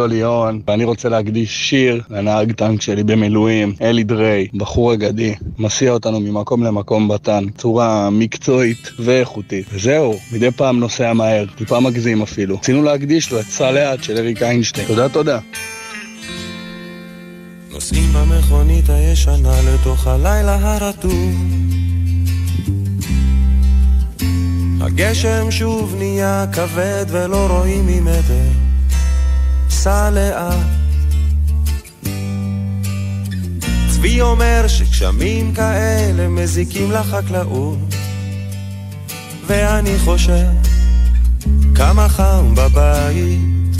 עידו ליאון, ואני רוצה להקדיש שיר לנהג טנק שלי במילואים, אלי דריי, בחור אגדי, מסיע אותנו ממקום למקום בטנק, צורה מקצועית ואיכותית. וזהו, מדי פעם נוסע מהר, טיפה מגזים אפילו. רצינו להקדיש לו את סע של אריק איינשטיין. תודה, תודה. נוסעים במכונית הישנה לתוך הלילה הרטוב הגשם שוב נהיה כבד ולא רואים ממטר סע לאט צבי אומר שגשמים כאלה מזיקים לחקלאות ואני חושב כמה חם בבית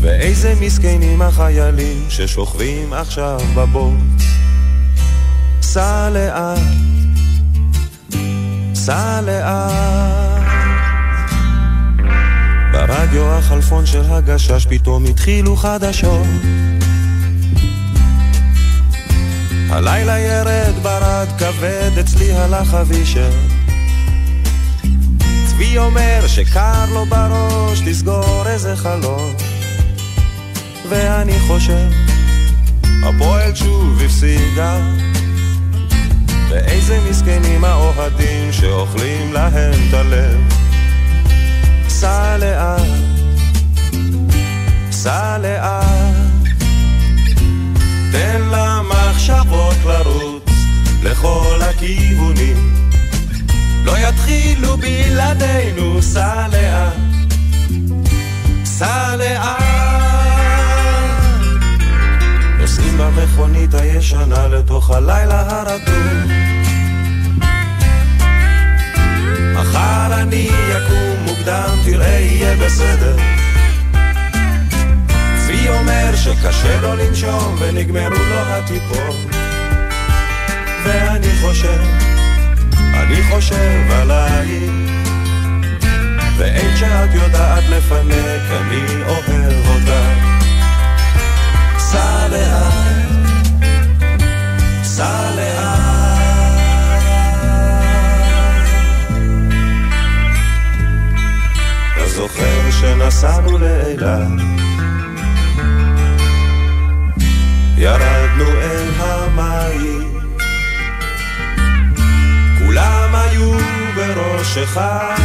ואיזה מסכנים החיילים ששוכבים עכשיו בבוט. סע לאט, סע לאט. ברדיו החלפון של הגשש פתאום התחילו חדשות. הלילה ירד ברד כבד, אצלי הלך אבישר. צבי אומר שקר לו בראש, תסגור איזה חלון. ואני חושב, הפועל שוב הפסידה. ואיזה מסכנים האוהדים שאוכלים להם את הלב. סע לאט, סע לאט, תן למחשבות לרוץ לכל הכיוונים. לא יתחילו בלעדינו, סע לאט, סע לאט. נוסעים במכונית הישנה לתוך הלילה הרטוב. מחר אני יקום מוקדם, תראה יהיה בסדר. צבי אומר שקשה לו לנשום ונגמרו לו הטיפות. ואני חושב, אני חושב עלייך. ואין שאת יודעת לפנק, אני לילה. ירדנו אל המים, כולם היו בראש אחד.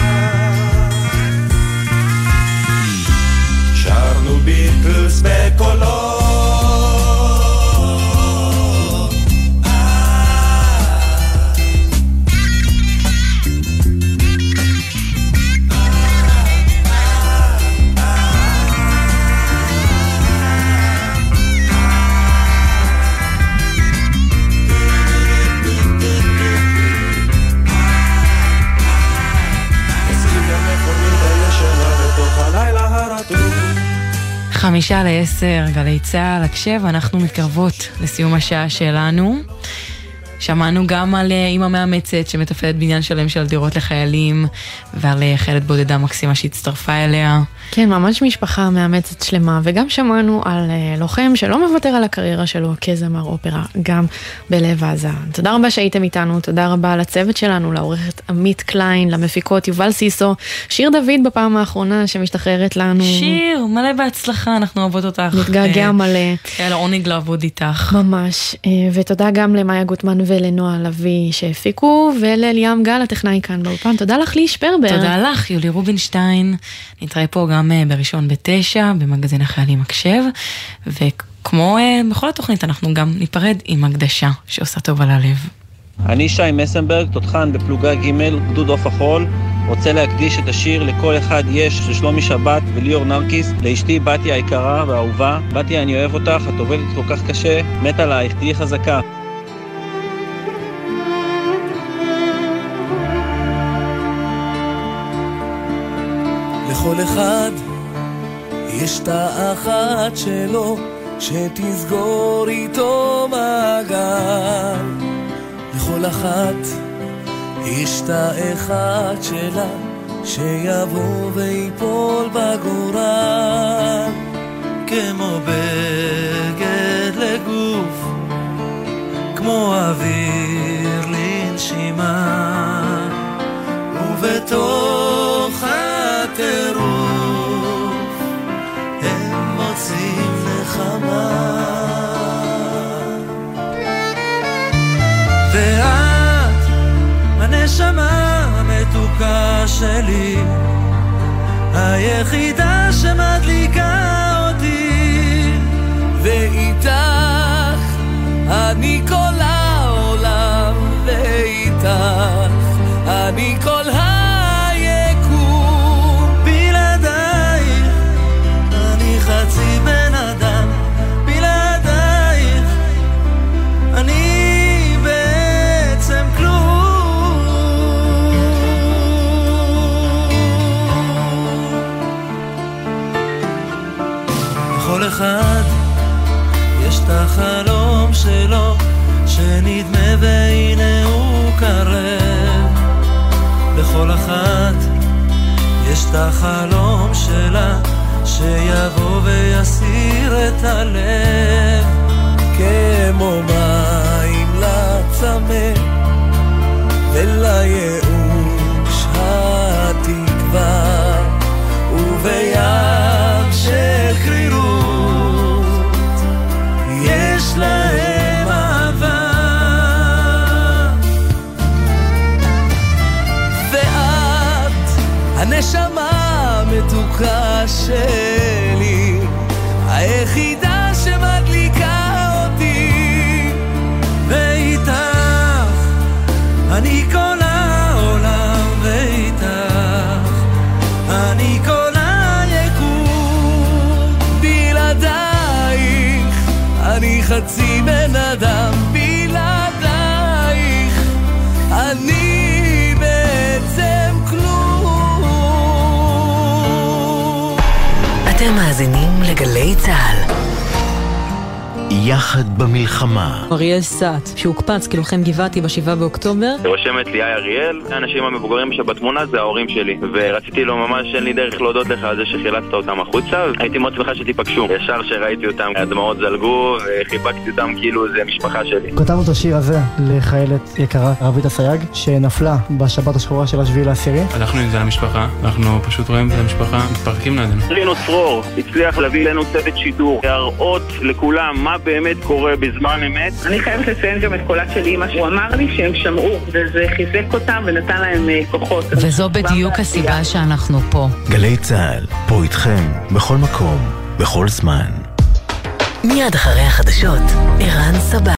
שרנו ביטלס בקולות חמישה לעשר, גלי צה"ל, הקשב, אנחנו מתקרבות לסיום השעה שלנו. שמענו גם על אה, אימא מאמצת שמתפעלת בניין שלם של דירות לחיילים ועל אה, חיילת בודדה מקסימה שהצטרפה אליה. כן, ממש משפחה מאמצת שלמה, וגם שמענו על uh, לוחם שלא מוותר על הקריירה שלו כזמר אופרה, גם בלב עזה. תודה רבה שהייתם איתנו, תודה רבה לצוות שלנו, לעורכת עמית קליין, למפיקות יובל סיסו, שיר דוד בפעם האחרונה שמשתחררת לנו. שיר, מלא בהצלחה, אנחנו אוהבות אותך. מתגעגע מלא. היה לו עונג לעבוד איתך. ממש, uh, ותודה גם למאיה גוטמן ולנועה לביא שהפיקו, ולליאם גל, הטכנאי כאן באופן. תודה לך ליש פרבר. תודה לך, יולי רובינשטיין. נתראה פה גם אה, בראשון בתשע, במגזין החיילים הקשב, וכמו אה, בכל התוכנית אנחנו גם ניפרד עם הקדשה שעושה טוב על הלב. אני שי מסנברג, תותחן בפלוגה ג', גדוד עוף החול. רוצה להקדיש את השיר לכל אחד יש של שלומי שבת וליאור נרקיס, לאשתי בתיה היקרה והאהובה. בתיה, אני אוהב אותך, את עובדת כל כך קשה, מת עלייך, תהיי חזקה. לכל אחד יש את האחת שלו שתסגור איתו מעגל. לכל אחת יש את האחד שלה שיבוא ויפול בגורל. כמו בגד לגוף, כמו אוויר לנשימה, ובתוך שלי, היחידה שמדליקה אותי, ואיתך אני כל העולם, ואיתך אני כל שנדמה והנה הוא קרב. לכל אחת יש את החלום שלה, שיבוא ויסיר את הלב. כמו מים לצמא, ולייאוש התקווה, המתוקה שלי, היחידה שמדליקה אותי, ואיתך אני כל העולם, ואיתך אני כל היקום, בלעדייך אני חצי ביחד במלחמה. אריאל סאט, שהוקפץ כלוחם גבעתי ב-7 באוקטובר. רושמת לי, היי אריאל, האנשים המבוגרים שבתמונה זה ההורים שלי. ורציתי לו ממש, אין לי דרך להודות לך על זה שחילצת אותם החוצה. הייתי מאוד שמחה שתיפגשו. ישר שראיתי אותם, הדמעות זלגו, וחיבקתי אותם כאילו זה משפחה שלי. כתבנו את השיר הזה לחיילת יקרה, רבית אסייג, שנפלה בשבת השחורה של השביעי לעשירי. הלכנו עם זה למשפחה, אנחנו פשוט רואים את המשפחה, מתפרקים לידינו. רינו צרור הצליח להביא אלינו צוות שידור, להראות לכולם מה באמת קורה בזמן אמת. אני חייבת לציין גם את קולה של אימא, הוא אמר לי שהם שמעו, וזה חיזק אותם ונתן להם כוחות. וזו בדיוק הסיבה שאנחנו פה. גלי צה"ל, פה איתכם, בכל מקום, בכל זמן. מיד אחרי החדשות, ערן סבא.